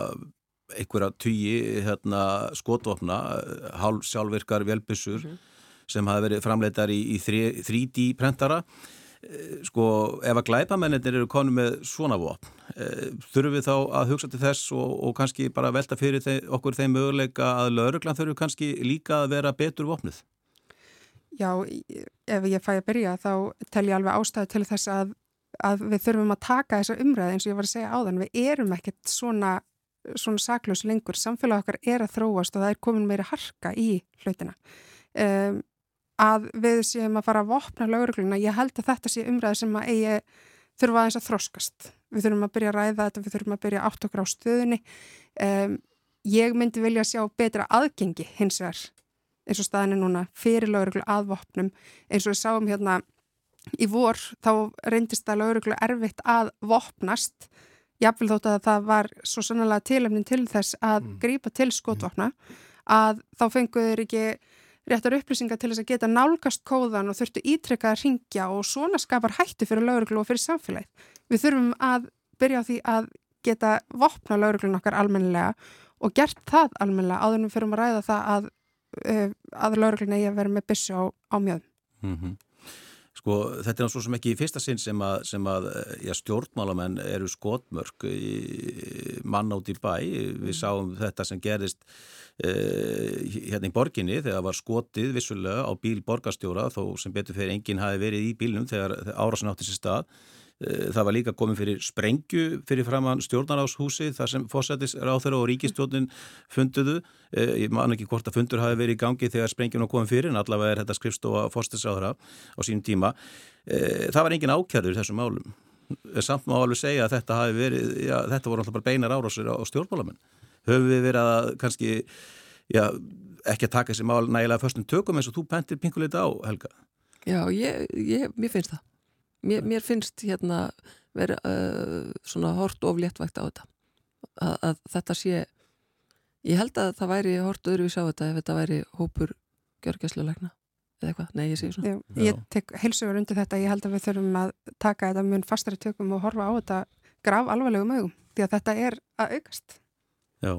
einhverja tugi hérna, skotvopna, hálf sjálfvirkar velbissur mm -hmm. sem hafi verið framleitar í, í 3D prentara sko ef að glæpamennir eru konu með svona vopn eh, þurfum við þá að hugsa til þess og, og kannski bara velta fyrir þeim, okkur þeim möguleika að lauruglan þurfu kannski líka að vera betur vopnuð?
Já, ef ég fæ að byrja þá tel ég alveg ástæðu til þess að, að við þurfum að taka þessa umræði eins og ég var að segja áðan, við erum ekkert svona, svona saklaus lengur, samfélag okkar er að þróast og það er komin meiri harka í hlutina. Um, að við séum að fara að vopna laurugluna, ég held að þetta sé umræði sem að eigi þurfa aðeins að þroskast. Við þurfum að byrja að ræða þetta, við þurfum að byrja að átt okkur á stöðunni. Um, ég myndi vilja sjá betra aðgengi hins vegar, eins og staðinu núna fyrir lauruglu aðvopnum eins og við sáum hérna í vor þá reyndist að lauruglu erfitt að vopnast jáfnvel þótt að það var svo sannlega tilöfnin til þess að mm. grípa til skotvopna að þá fenguður ekki réttar upplýsingar til þess að geta nálgast kóðan og þurftu ítrekka að ringja og svona skapar hættu fyrir lauruglu og fyrir samfélagið. Við þurfum að byrja á því að geta vopna lauruglun okkar almennilega og gert það almennilega áður en við fyrir að ræða það að, uh, að lauruglun eigi að vera með byssu á, á mjöðum. Mm -hmm.
Sko þetta er svo sem ekki í fyrsta sinn sem að, sem að já, stjórnmálamenn eru skotmörk mann átt í bæ. Við sáum þetta sem gerist eh, hérna í borginni þegar var skotið vissulega á bíl borgarstjóra þó sem betur fyrir enginn hafi verið í bílnum þegar árásin átti sér stað. Eh, það var líka komið fyrir sprengju fyrir framann stjórnaráshúsi þar sem fósættisráþara og ríkistjórnin funduðu. Eh, ég man ekki hvort að fundur hafi verið í gangi þegar sprengjun var komið fyrir en allavega er þetta skrifstofa fósættisráþara á sínum tíma. Eh, það var engin ákjærður þessum málum. Samt má alveg segja að þetta verið, já, þetta voru alltaf bara beinar árásir á stjórnmálamenn. Höfum við verið að kannski, já, ekki að taka þessi mál nægilega fyrstum tökum eins og þú pentir pinkulita á, Helga?
Já, ég, ég, mér finnst það. Mér, mér finnst hérna verið uh, svona hort ofléttvægt á þetta. Að, að þetta sé ég held að það væri hort öðruvís á þetta ef þetta væri hópur gjörgæslulegna eða eitthvað, nei ég sé svona.
Já, Ég tek heilsugur undir þetta, ég held að við þurfum að taka þetta mun fastari tökum og horfa á þetta graf alvarlegum augum því að þetta er að aukast.
Já,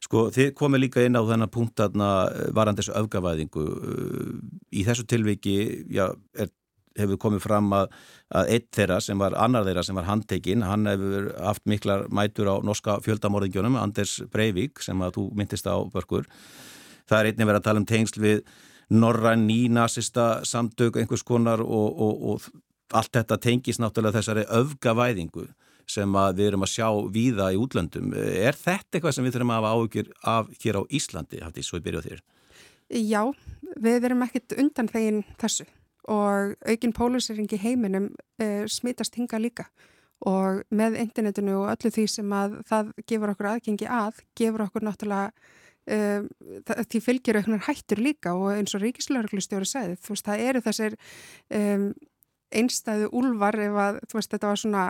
sko þið komið líka inn á þennan punkt aðna varandis öfgavæðingu í þessu tilviki já, er hefur komið fram að, að eitt þeirra sem var annar þeirra sem var handtekinn, hann hefur haft miklar mætur á norska fjöldamorðingjónum Anders Breivik sem að þú myndist á börkur. Það er einnig verið að tala um tengsl við norra nínasista samtök einhvers konar og, og, og allt þetta tengis náttúrulega þessari öfgavæðingu sem við erum að sjá víða í útlöndum. Er þetta eitthvað sem við þurfum að hafa áhugir af hér á Íslandi, hafði svo í byrjuð þér?
Já, við erum ekkit undan þegin þessu og aukin pólusering í heiminum e, smitast hinga líka. Og með internetinu og öllu því sem að það gefur okkur aðgengi að, gefur okkur náttúrulega e, því fylgir auknar hættur líka. Og eins og ríkislauglustjóri segði, þú veist, það eru þessir e, einstæðu úlvar ef að, þú veist, þetta var svona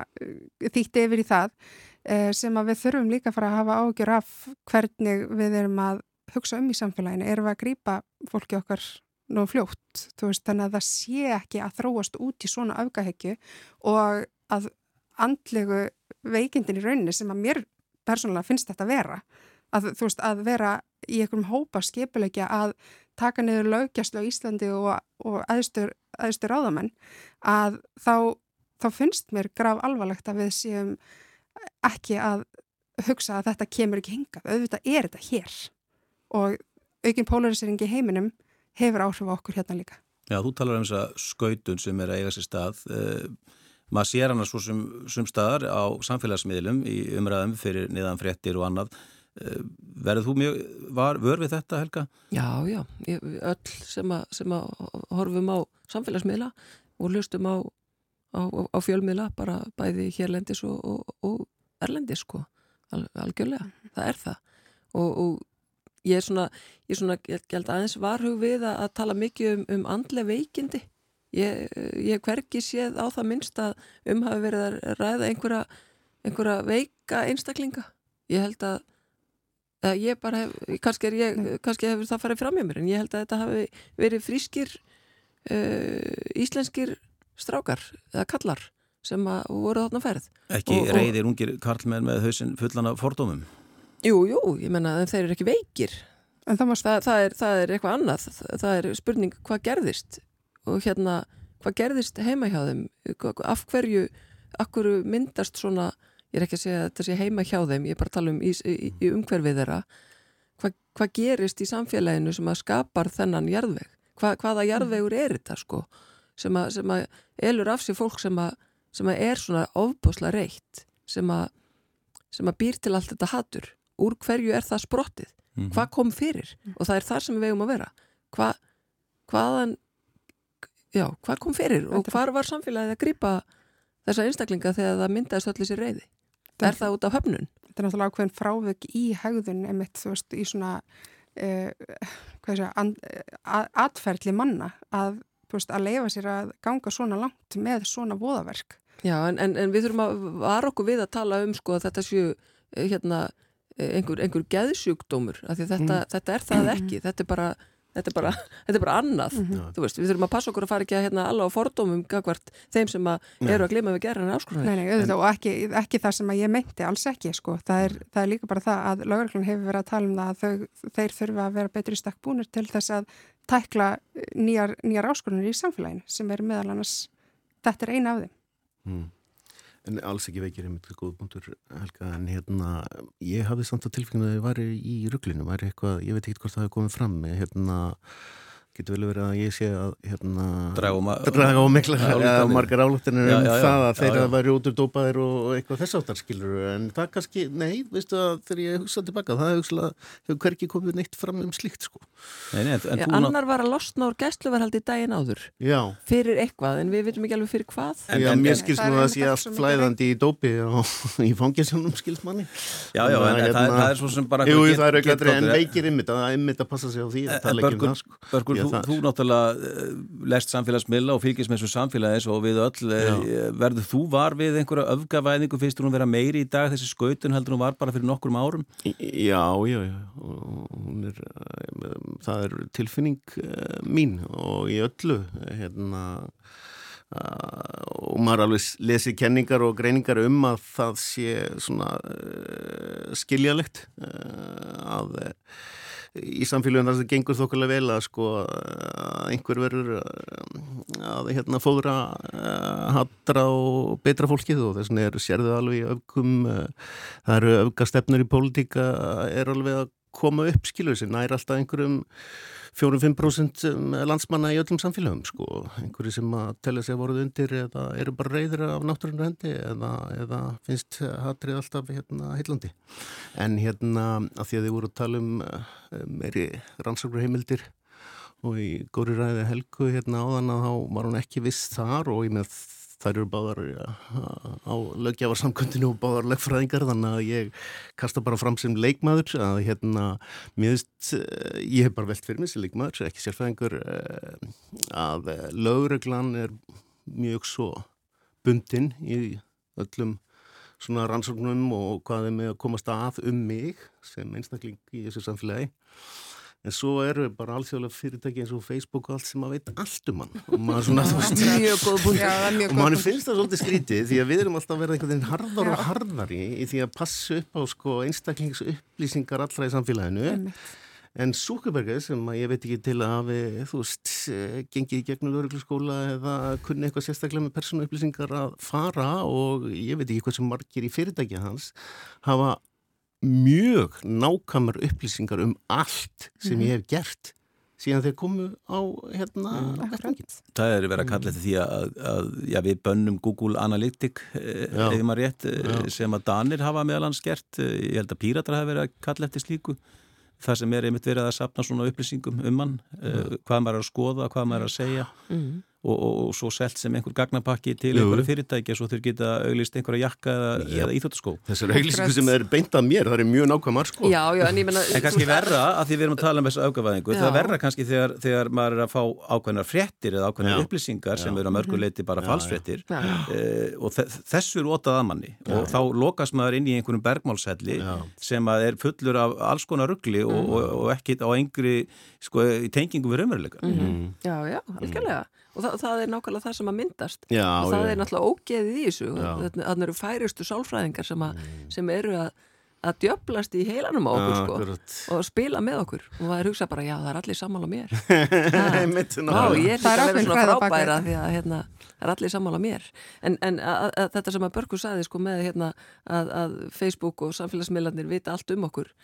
þýtti yfir í það sem að við þurfum líka að fara að hafa ágjör af hvernig við erum að hugsa um í samfélaginu, erum við að grýpa fólki okkar nú fljótt, veist, þannig að það sé ekki að þróast út í svona afgahegju og að andlegu veikindin í rauninni sem að mér persónulega finnst þetta að vera. Að þú veist að vera í einhverjum hópa skipulegja að taka niður laugjastlu á Íslandi og, og aðstur, aðstur áðamenn að þá, þá finnst mér grav alvarlegt að við séum ekki að hugsa að þetta kemur ekki hingað, auðvitað er þetta hér og aukinn polarisering í heiminum hefur áhrif á okkur hérna líka.
Já, þú talar um þess að skautun sem er að eiga sér stað. Uh, maður sér hana svo sem, sem staðar á samfélagsmiðlum í umræðum fyrir niðan fréttir og annað. Uh, verður þú mjög var, vör við þetta, Helga?
Já, já. Ég, öll sem að, sem að horfum á samfélagsmiðla og hlustum á, á, á fjölmiðla bara bæði hérlendis og, og, og erlendis, sko. Al, algjörlega. Það er það. Og, og ég er svona, ég er svona, ég held aðeins varhug við að, að tala mikið um, um andle veikindi. Ég, ég hverki séð á það minnst að um hafi verið að ræða einhverja, einhverja veika einstaklinga. Ég held að, að ég bara hef, kannski, er ég, kannski hefur það farið fram hjá mér, en ég held að þetta hafi verið frískir uh, íslenskir strákar eða kallar sem voru þarna ferð.
Ekki og, reyðir ungir karlmenn með hausin fullan af fordómum?
Jú, jú, ég menna að þeir eru ekki veikir. Það, það, það, er, það er eitthvað annað. Það er spurning hvað gerðist og hérna, hvað gerðist heima hjá þeim? Af hverju akkur myndast svona ég er ekki að segja að þetta sé heima hjá þeim ég er bara að tala um í, í, í umhverfið þeirra. Hva, hvað gerist í samfélaginu sem að skapar þennan jarðveg? Hva, hvaða jarðvegur er þetta sko sem að, sem að elur af sig fólk sem að, sem að er svona ofbosla reitt sem að, sem að býr til allt þetta hattur úr hverju er það sprottið? Mm -hmm. hvað kom fyrir? Mm -hmm. og það er þar sem við vegum að vera. Hva, hvaðan já, hvað kom fyrir og hvar var samfélagið að grýpa þessa einstaklinga þegar það myndaðist allir sér reyði það er það út af höfnun?
Þetta er náttúrulega ákveðin frávik í hegðun emitt, þú veist, í svona uh, hvað sé að atferðli manna að, veist, að leifa sér að ganga svona langt með svona voðaverk.
Já, en, en, en við þurfum að vara okkur við að tala um sko að þetta séu hérna einhver, einhver geðsjúkdómur þetta, mm. þetta er það ekki þetta er bara þetta er bara, þetta er bara annað
Mm -hmm.
þú veist, við þurfum að passa okkur að fara ekki að hérna alveg á fordómum gagvart þeim sem að eru að glima við gerðan áskonunni.
Nei, nei, auðvitað og ekki, ekki það sem að ég meinti, alls ekki sko. Það er, það er líka bara það að lögreglun hefur verið að tala um það að þau, þeir þurfa að vera betri stakkbúnir til þess að tækla nýjar, nýjar áskonunir í samfélaginu sem er meðal annars, þetta er eina af þeim.
Mm. En alls ekki veikir einmitt góð búntur Helga, en hérna ég hafði samt að tilfengna að ég var í rugglinu, var eitthvað, ég veit ekki hvort það hefði komið fram, hérna getur vel verið að ég sé að hérna, draga á mikla margar álúttinir um já, já, það að þeirra væri út úr dópaðir og eitthvað þess áttar skilur en það kannski, nei, veistu að þegar ég hugsaði tilbaka, það hefur hverki komið neitt fram um slikt sko.
Nei, nei, en, já, Annar var að losna úr gæsluverhaldi daginn áður. Fyrir eitthvað, en við veitum ekki alveg fyrir hvað.
En, Já, mér skilst nú að sé allt flæðandi í dópi og í fangisjónum skilst manni.
Já, já, en hérna- það er svo sem bara
Jú, það auðvitað, en veikir ymmit að ymmit að passa sig á því
Börgur, þú, þú náttúrulega uh, lest samfélagsmiðla og fylgjast með þessu samfélagis og við öll, Já. Eh, verður þú var við einhverja öfgavæðingu, finnst þú hún vera meiri í dag þessi skautun heldur hún var bara fyrir nokkrum árum?
Já, já, já er, eh, það er tilfinning mín og í öllu hérna og maður alveg lesi kenningar og greiningar um að það sé svona skiljalegt að í samfélagum þar sem það gengur þokkulega vel að sko að einhver verður að hérna fóðra hattra og betra fólkið og þess vegna er sérðu alveg öfgum það eru öfgastefnur í pólitíka er alveg að koma upp skilur þessi nær alltaf einhverjum 4-5% landsmanna í öllum samfélagum sko, einhverju sem að tella sig að voruð undir eða eru bara reyðir af náttúrunar hendi eða, eða finnst hatrið alltaf hérna heillandi. En hérna að því að þið voru að tala um meiri rannsóknar heimildir og í góri ræði helgu hérna áðan að þá var hún ekki viss þar og ég með þær eru báðar á lögjafarsamkvöndinu og báðar lögfræðingar þannig að ég kasta bara fram sem leikmaður að hérna, miðust, ég hef bara velt fyrir mig sem leikmaður, ekki sérfræðingur að lögreglan er mjög svo bundin í öllum svona rannsóknum og hvað er með að komast að um mig sem einstakling í þessu samfélagi en svo eru bara alþjóðlega fyrirtæki eins og Facebook og allt sem að veit allt um hann. Og maður svona þú veist og maður finnst það svolítið skrítið því að við erum alltaf að vera einhvern veginn harðar og harðari í því að passa upp á sko einstaklingsupplýsingar allra í samfélaginu. En Súkubergið sem ég veit ekki til að hafi þú veist, gengið í gegnum örugluskóla eða kunni eitthvað sérstaklega með persónuupplýsingar að fara og ég veit ekki hvað sem margir í fyrirtækja hans hafa mjög nákvæmur upplýsingar um allt sem ég hef gert síðan þeir komu á hérna
mm. Það er verið að kalla þetta því að, að já, við bönnum Google Analytic eða maður rétt já. sem að Danir hafa meðalans gert. Ég held að Píratar hafa verið að kalla eftir slíku. Það sem er einmitt verið að sapna svona upplýsingum um hann, uh, hvað maður er að skoða hvað maður er að segja. Mm og, og, og svo selt sem einhver gagnapakki til einhverju fyrirtæki og svo þurr geta auglist einhverja jakka eða, eða íþjóttaskó
Þessar auglísku sem er beint af mér, það er mjög nákvæmar sko.
Já, já, En, menna,
en kannski verra, að því við erum að tala um þessu augavæðingu það verra kannski þegar, þegar maður er að fá ákveðnar fréttir eða ákveðnar upplýsingar já. sem eru að mörguleiti bara falsfréttir uh, og þessu eru ótað að manni. Og þá lokast maður inn í einhverjum bergmálshelli sem er fullur af alls konar ruggli og, og, og ekki á engri sko, tengingu við raunveruleika
mm -hmm. Já, já, algjörlega og það, það er nákvæmlega það sem að myndast. Já, og það já. er náttúrulega ógeðið í þessu. Þannig eru færustu sálfræðingar sem, að, mm. sem eru að, að djöblast í heilanum á okkur sko, og spila með okkur. Og það er hugsað bara, já það er allir sammála mér. Ná, ég er líka verið svona frábæra því að hérna, það er allir sammála mér. En, en að, að, þetta sem að Börgur sagði sko, með hérna, að Facebook og samfélagsmiðlarnir vita allt um okkur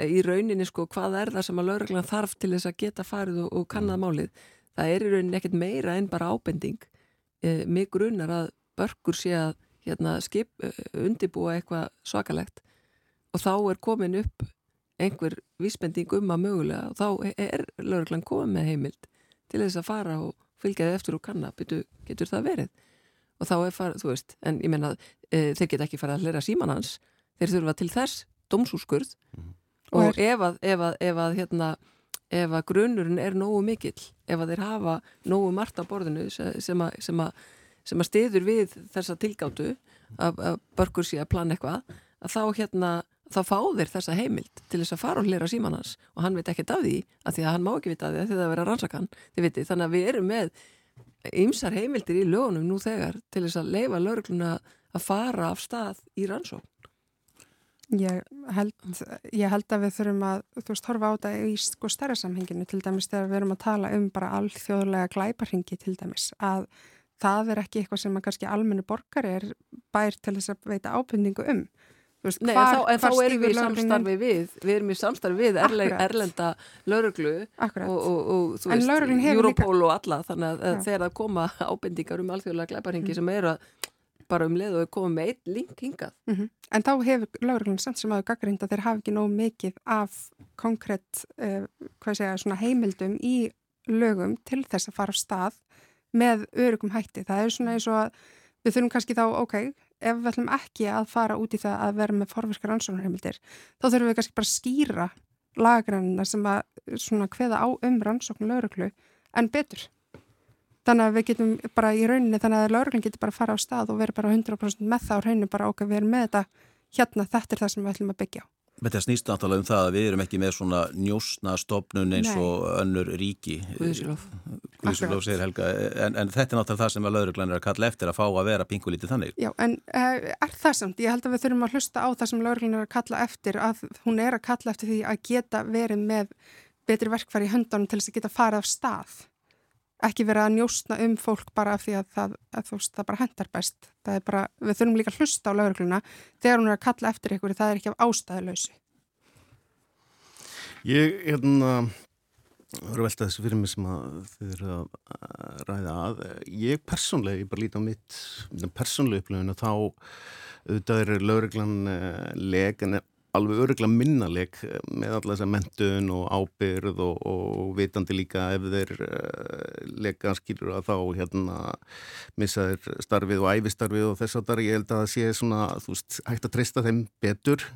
í rauninni sko hvað er það sem að lauruglan þarf til þess að geta farið og, og kannað mm. málið það er í rauninni ekkert meira en bara ábending. E, mig grunnar að börgur sé að hérna, skip, e, undibúa eitthvað svakalegt. Og þá er komin upp einhver vísbending um að mögulega og þá er lauruglan komið með heimild til þess að fara og fylgja þið eftir og kanna, Byttu, getur það verið? Og þá er farið, þú veist en ég menna, e, þeir get ekki farið að hlera síman hans. Þeir þurfa til þess domsúskurð mm. og, og ef að, ef að, ef að hérna ef að grunnurinn er nógu mikill, ef að þeir hafa nógu margt á borðinu sem að, sem að, sem að stiður við þessa tilgáttu að, að börgur sé að plana eitthvað, að þá hérna þá fá þeir þessa heimild til þess að fara og hlera síman hans. Og hann veit ekki af því að því að hann má ekki vita af því að það vera rannsakann þannig að við erum með ymsar heimildir í lögunum nú þegar til þess að leifa laurugluna að fara af stað í rannsókn
Ég held, ég held að við þurfum að, þú veist, horfa á þetta í sko stærra samhenginu til dæmis þegar við erum að tala um bara alþjóðlega glæparhingi til dæmis að það er ekki eitthvað sem að kannski almennu borgar er bær til þess að veita ábyrningu um.
Veist, Nei, hvar, þá, en þá erum við í samstarfi við, við erum í samstarfi við erle, erlenda lauruglu og, og, og þú veist, Europol líka... og alla þannig að þegar það koma ábyrningar um alþjóðlega glæparhingi mm. sem eru að bara um leið og við komum með eitt link hingað.
Mm -hmm. En þá hefur lauruglun samt sem aðu gaggrind að þeir hafi ekki nóg mikið af konkrétt, uh, hvað segja, heimildum í lögum til þess að fara á stað með örugum hætti. Það er svona eins og við þurfum kannski þá, ok, ef við ætlum ekki að fara út í það að vera með forverskar rannsóknarheimildir, þá þurfum við kannski bara að skýra laggrænina sem að hveða á um rannsókn lauruglu en betur þannig að við getum bara í rauninni þannig að lauruglan getur bara að fara á stað og vera bara 100% með það á rauninu bara okkur við erum með þetta hérna þetta er það sem við ætlum að byggja á.
Þetta snýst náttúrulega um það að við erum ekki með svona njósna stopnun eins Nei. og önnur ríki.
Guðsílof.
Guðsílof segir Helga, en, en þetta er náttúrulega það sem að lauruglan er að kalla eftir að fá að vera pingulítið þannig.
Já, en uh, er það samt? Ég held að við þurfum að hlusta á það sem lauruglan er að kalla eftir, að hún er að kalla eftir því að geta verið með betri verkfæri í höndunum til þess að geta farið af stað ekki vera að njóstna um fólk bara af því að það, að veist, það bara hendar best. Bara, við þurfum líka að hlusta á laurugluna þegar hún er að kalla eftir ykkur, það er ekki af ástæðuleysi.
Ég, hérna, voru veltað þessu fyrir mig sem þið eru að ræða að. Ég persónlega, ég bara líti á mitt persónlega upplöfun og þá auðvitað er lauruglan uh, leg en alveg öruglega minnaleg eh, með alla þessa mentun og ábyrð og, og vitandi líka ef þeir uh, lega skilur að þá hérna missa þeir starfið og æfistarfið og þess að það ég held að það sé svona, þú veist, hægt að treysta þeim betur,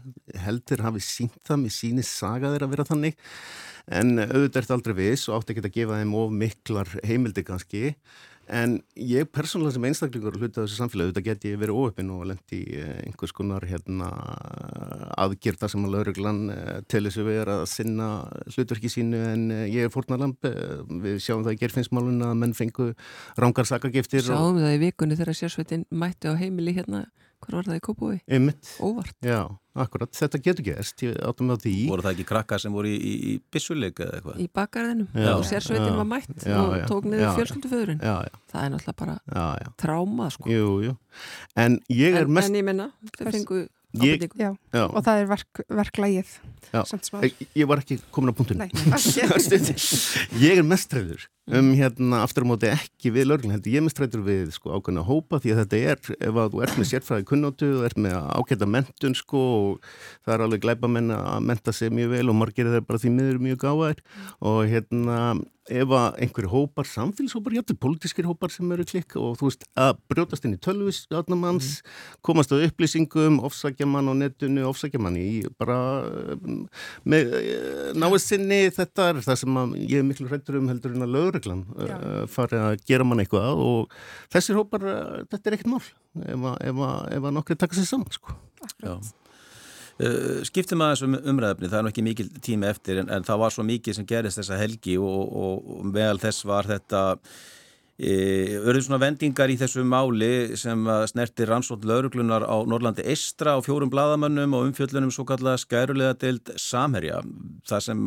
heldur hafi sínt það með síni saga þeir að vera þannig. En auðvitað er þetta aldrei viss og átti ekki að gefa þeim of miklar heimildi kannski En ég persónulega sem einstaklingur hluta þessu samfélagi, þetta get ég verið óöppin og lendi eh, einhvers konar hérna, aðgjörða sem að lauruglan eh, þess að vera að sinna hlutverki sínu en eh, ég er fórnalamp, við sjáum það í gerfinsmálun að menn fengu rángar sakagiftir.
Sjáum og... það í vikunni þegar sérsveitin mætti á heimili hérna Hvar var það í Kópúi?
Einmitt.
Óvart.
Já, akkurat. Þetta getur gerst, ég áttum á því.
Voru það ekki krakkar sem voru í, í, í bissuleik eða eitthvað?
Í bakgarðinum. Já. Og sérsveitin var mætt já, og tók niður fjölskylduföðurinn. Já, já. Það er náttúrulega bara tráma, sko.
Jú, jú. En ég er
en,
mest...
En ég minna, þau fengu
Ég, já, já. og það er verk, verklægið
ég, ég var ekki komin á punktunum ég er mestræður um hérna aftur á móti ekki við lörglun ég er mestræður við sko ákveðna hópa því að þetta er, ef að þú ert með sérfræði kunnótu þú ert með ákveðna mentun sko og það er alveg glæpa menn að menta sig mjög vel og margir þeir bara því miður mjög gáðar og hérna ef að einhverju hópar, samfélagshópar, hjáttið politískir hópar sem eru klikk og þú veist að brjótast inn í tölvis átnamanns, mm. komast á upplýsingum, ofsækja mann á netinu, ofsækja mann í bara með eh, náðu sinni þetta er það sem ég er miklu hrættur um heldur en að lögreglan uh, fari að gera mann eitthvað og þessir hópar, uh, þetta er ekkert mál ef að, ef að, ef að nokkri taka sér saman sko.
Akkurat. Uh, skiptum aðeins um umræðafni, það er ekki mikil tími eftir en, en það var svo mikið sem gerist þessa helgi og, og, og meðal þess var þetta Örður svona vendingar í þessu máli sem snerti rannsótt lauruglunar á Norrlandi Eistra á fjórum bladamönnum og umfjöllunum svo kallaða skærulega deild Samherja. Það sem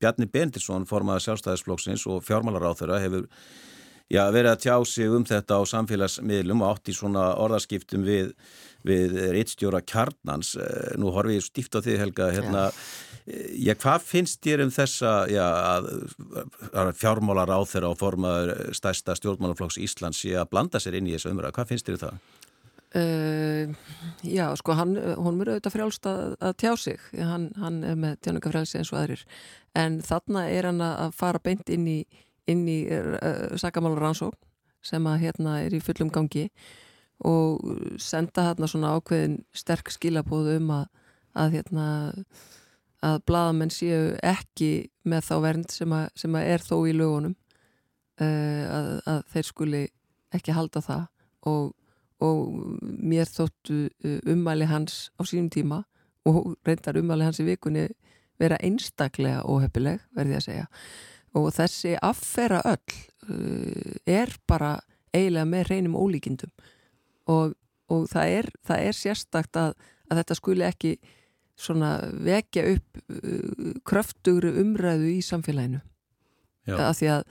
Bjarni Bendilsson formaði sjálfstæðisflokksins og fjármálaráþurra hefur já, verið að tjá sig um þetta á samfélagsmiðlum og átt í svona orðarskiptum við við reittstjóra kjarnans. Eh, nú horfið ég stíft á því Helga hérna, eh, já, hvað finnst þér um þessa já, að, að fjármálar á þeirra og formaður stærsta stjórnmálaflokks Íslands sé að blanda sér inn í þessu umræða, hvað finnst þér um það?
Uh, já, sko, hann, hún mjög auðvitað frjálst að, að tjá sig, hann, hann er með tjáningafrælsi eins og aðrir, en þarna er hann að fara beint inn í, inn í uh, sakamálar rannsókn sem að hérna er í fullum gangi og senda hérna svona ákveðin sterk skilabóð um að að, hérna, að bladamenn séu ekki með þá vernd sem að, sem að er þó í lögunum uh, að, að þeir skuli ekki halda það. Og, og mér þóttu ummæli hans á sínum tíma og reyndar umvalið hans í vikunni vera einstaklega óhefileg verði að segja og þessi affera öll uh, er bara eiginlega með reynum ólíkindum. Og, og það, er, það er sérstakt að, að þetta skuli ekki svona vekja upp uh, kröftugru umræðu í samfélaginu. Af því að,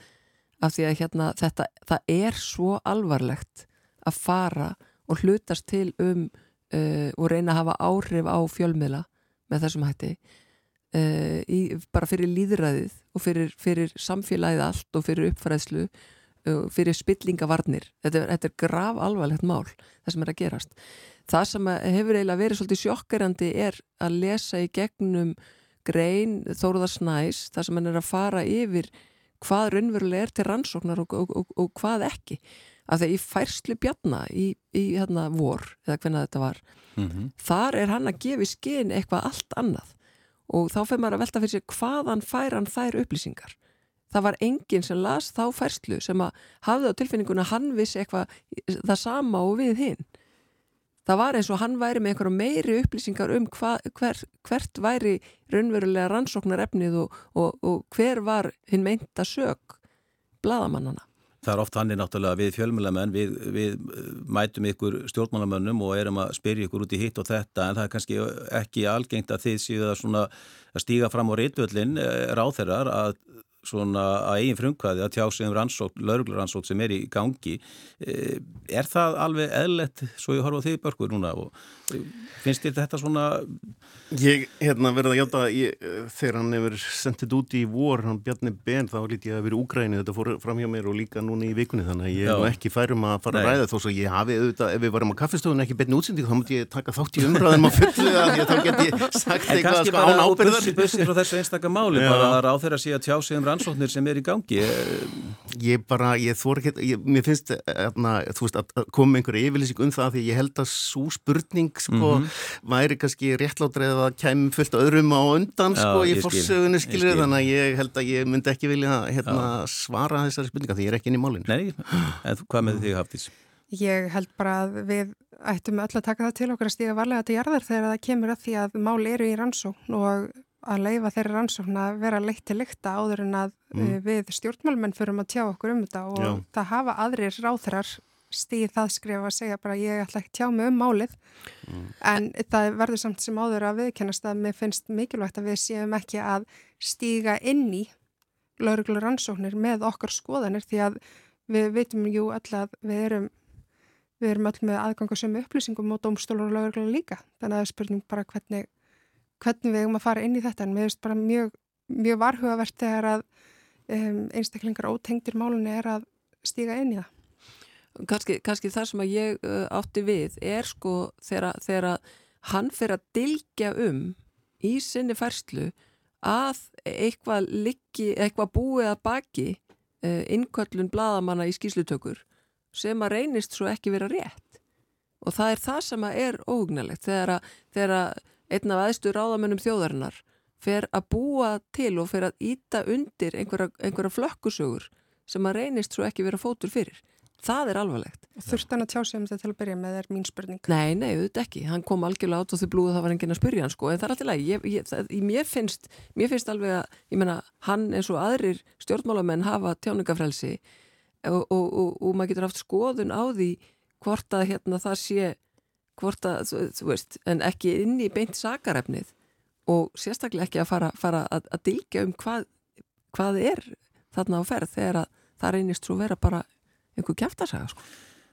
af því að hérna, þetta, það er svo alvarlegt að fara og hlutast til um uh, og reyna að hafa áhrif á fjölmiðla með þessum hætti uh, í, bara fyrir líðræðið og fyrir, fyrir samfélagið allt og fyrir uppfræðslu uh, fyrir spillingavarnir. Þetta er, þetta er grav alvarlegt mál það sem er að gerast. Það sem hefur eiginlega verið svolítið sjokkerandi er að lesa í gegnum grein Þóruðar Snæs það sem hann er að fara yfir hvað raunverulega er til rannsóknar og, og, og, og hvað ekki. Að það í færslu bjarna í, í hérna vor, eða hvernig þetta var mm -hmm. þar er hann að gefa í skinn eitthvað allt annað og þá fyrir maður að velta fyrir sig hvaðan fær hann þær upplýsingar. Það var enginn sem las þá færslu sem að hafði á tilfinninguna hann vissi eitthvað það sama og við hinn það var eins og hann væri með einhverju meiri upplýsingar um hva, hver, hvert væri raunverulega rannsóknar efnið og, og, og hver var hinn meinta sög bladamannana
Það er oft hann er náttúrulega við fjölmjölamenn, við, við uh, mætum ykkur stjórnmálamönnum og erum að spyrja ykkur út í hitt og þetta en það er kannski ekki algengt að þið séu að, að stíga fram á reytvöldin eh, ráþeirar að svona að eigin frumkvæði að tjá sig um rannsókn, laurugluransókn sem er í gangi. Eh, er það alveg eðlett svo ég horfa á því börkur núna? Og eh, finnst þér þetta svona
Ég, hérna, verða að hjáta þegar hann hefur sendið út í vor hann Bjarni Ben, þá líti ég að vera úgræni þetta fór fram hjá mér og líka núna í vikunni þannig að ég er ekki færum að fara að ræða þó svo ég hafi auðvitað, ef við varum á kaffestöðun ekki betni útsending, þá mútti ég taka þátt í umræðum á fullu þá get ég sagt eitthvað sko,
rannsóknir sem er í gangi.
Ég bara, ég þór ekki, mér finnst erna, veist, að koma einhverja yfirlýsing um það því ég held að svo spurning sko, mm -hmm. væri kannski réttlátrið að kemur fullt öðrum á undan Já, sko í fórsögunni skilur þannig að ég held að ég myndi ekki vilja hérna, svara þessari spurninga því ég er ekki inn í málinn.
Nei, en hvað með því Hafdís?
Ég held bara að við ættum öll að taka það til okkur að stíga varlega til jarðar þegar það kemur að því að mál eru í rannsókn og að leifa þeirri rannsókn að vera leitt til lykta áður en að mm. Eh, við stjórnmálmenn förum að tjá okkur um þetta og Já. það hafa aðrir ráþrar stíð það skrifa að segja bara ég ætla ekki tjá mig um málið mm. en það verður samt sem áður að viðkennast að mér finnst mikilvægt að við séum ekki að stíga inn í lauruglur rannsóknir með okkar skoðanir því að við veitum jú öll að við erum við erum öll með aðgangasömu upplýsingum og domstólur og lauruglur líka þannig að það er spurning bara hvernig hvernig við erum að fara inn í þetta. En mér finnst bara mjög, mjög varhugavert þegar að um, einstaklingar ótengtir málunni er að stíga inn í það.
Kannski, kannski það sem að ég uh, átti við er sko þegar hann fer að dilgja um í sinni færslu að eitthvað liggi, eitthvað búið að baki uh, innköllun bladamanna í skýslutökur sem að reynist svo ekki vera rétt. Og það er það sem að er óhugnalegt þegar að einn af aðstu ráðamönnum þjóðarinnar fer að búa til og fer að íta undir einhverja, einhverja flökkusögur sem að reynist svo ekki vera fótur fyrir það er alvarlegt.
Þurft hann að tjá sig um þetta til að byrja með er mín spurning?
Nei, nei, auðvitað ekki. Hann kom algjörlega át og þau blúðu það var enginn að spyrja hann sko, en það er alltaf læg. Ég, ég, það, mér, finnst, mér finnst alveg að, ég menna, hann eins og aðrir stjórnmálamenn hafa tjáningafrelsi og, og, og, og maður getur haft skoðun á því hvort að hérna það sé, hvort að, þú, veist, en ekki inn í beint sakarefnið og sérstaklega ekki að fara, fara að, að dilga um hvað, hvað er þarna á ferð þegar að það reynist svo vera bara einhver kæftasaga sko.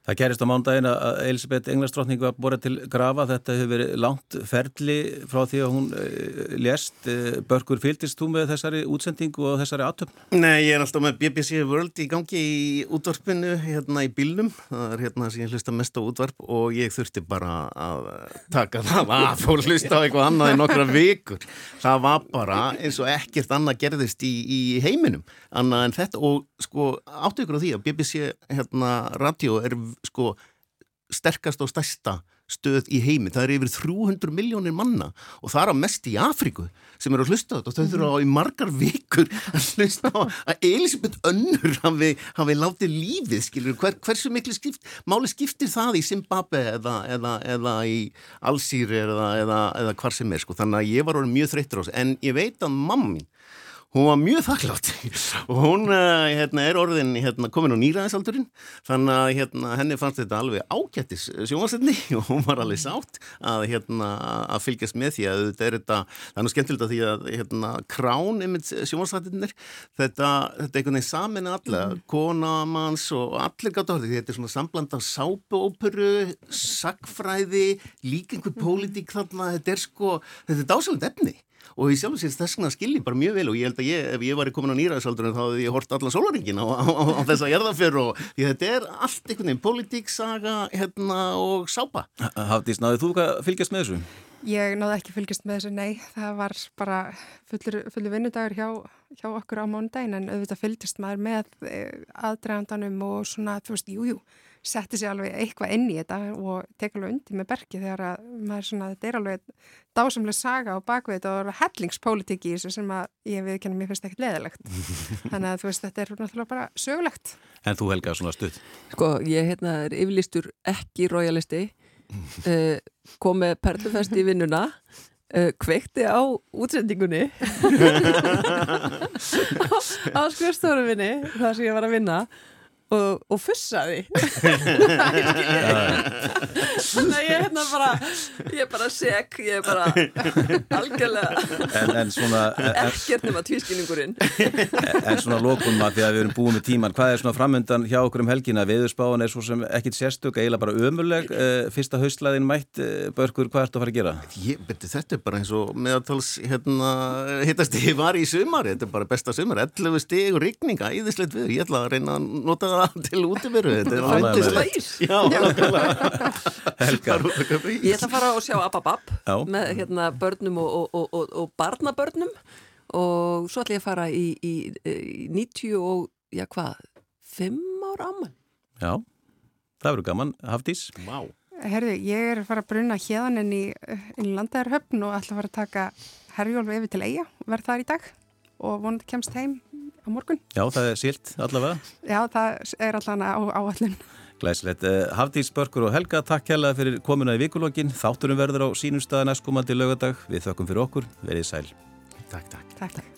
Það gerist á mándagin að Elisabeth Englandsdrottning var borðið til grafa. Þetta hefur verið langt ferli frá því að hún uh, lést. Uh, Börgur, fylgist þú með þessari útsendingu og þessari aðtöfn?
Nei, ég er alltaf með BBC World í gangi í útvarpinu hérna í bílnum. Það er hérna sem ég hlusta mest á útvarp og ég þurfti bara að taka það af og hlusta á eitthvað annað í nokkra vikur. Það var bara eins og ekkert annað gerðist í, í heiminum. Annað en þetta og sko áttu ykkur á því að BBC hérna radio er sko sterkast og stærsta stöð í heimi. Það er yfir 300 miljónir manna og það er að mest í Afríku sem eru að hlusta á þetta. Og þau þurfa á í margar vikur að hlusta á að Elisabeth Önnur hafi, hafi látið lífið, skilur, Hver, hversu miklu skipt, máli skiptir það í Zimbabwe eða, eða, eða í Alsýri eða, eða, hvar sem er, sko, þannig að ég var mjög þreyttur á þessu, en ég veit að mammi hún var mjög þakklátt og hún uh, hérna, er orðin hérna, komin á nýraðisaldurinn þannig að hérna, henni fannst þetta alveg ágættis sjónvarsleitni og hún var alveg sátt að, hérna, að fylgjast með því að þetta er þetta, það er nú skemmtilegt að því að hérna, krán yfir sjónvarsleitnir þetta, þetta er einhvern veginn samin alla, mm. konamanns og allir gátt á þetta, þetta er svona sambland af sápuóperu, sagfræði líka einhver pólitík þarna, þetta er sko, þetta er dásalend efni og í sjálf og síðan þess vegna skilji bara mjög vel og ég held að ég, ef ég var komin á nýraðsaldurinn þá hefði ég hort allan sólaringin á, á, á, á þessa gerðafjör og því þetta er allt einhvern veginn politík, saga hérna, og sápa.
Hafdís, náðu þú að fylgjast með þessu?
Ég náðu ekki fylgjast með þessu, nei. Það var bara fullur, fullur vinnudagur hjá, hjá okkur á mánudagin en auðvitað fylgjast maður með eh, aðdragandanum og svona, þú veist, jújú. Jú setti sér alveg eitthvað inn í þetta og tek alveg undir með bergi þegar að maður svona, þetta er alveg dásamlega saga og bakvið þetta og það er hellingspolítik í þessu sem að ég viðkennum mér finnst ekkert leðilegt þannig að þú veist þetta er náttúrulega bara sögulegt.
En þú Helga svona stutt?
Sko ég hérna er yfirlistur ekki royalisti uh, kom með perlufest í vinnuna uh, kveikti á útsendingunni. Á, á skrifstofunum minni þar sem ég var að vinna og, og fussaði. Þannig að ég er hérna bara ég er bara seg ég er bara algjörlega
en, en svona
ekkert nema tvískinningurinn
en svona lókunum að því að við erum búið með tíman hvað er svona framöndan hjá okkur um helgina? Viðurspáin er svo sem ekkit sérstök eiginlega bara ömuleg uh, fyrsta haustlaðin mætt uh, börkur, hvað ertu að fara að gera?
Ég, beti, þetta er bara eins og meðaltals hérna, hittast ég var í sumar. Þetta er bara besta sumar, 11 stig og rigninga, æðislegt við, ég ætla að reyna að nota það til útiveru þetta er
ándislegt Ég ætla að fara og sjá Ababab með hérna, börnum og, og, og, og barnabörnum. Og svo ætla ég að fara í, í, í 90 og, já hvað 5 ára áman
Já, það verður gaman Hafdís.
Wow.
Herðu, ég er að fara að bruna hérðan inn í, í landaðarhöfn og ætla að fara að taka herjólfi yfir til eiga verð þar í dag og vonandi kemst heim á morgun.
Já, það er sílt allavega.
Já, það er allavega á áallin.
Glæsilegt. Eh, Hafdís Börkur og Helga, takk hella fyrir komuna í vikulokkin. Þátturum verður á sínum staða næstkomandi lögadag. Við þökkum fyrir okkur. Verið sæl.
Takk, takk.
Takk, takk.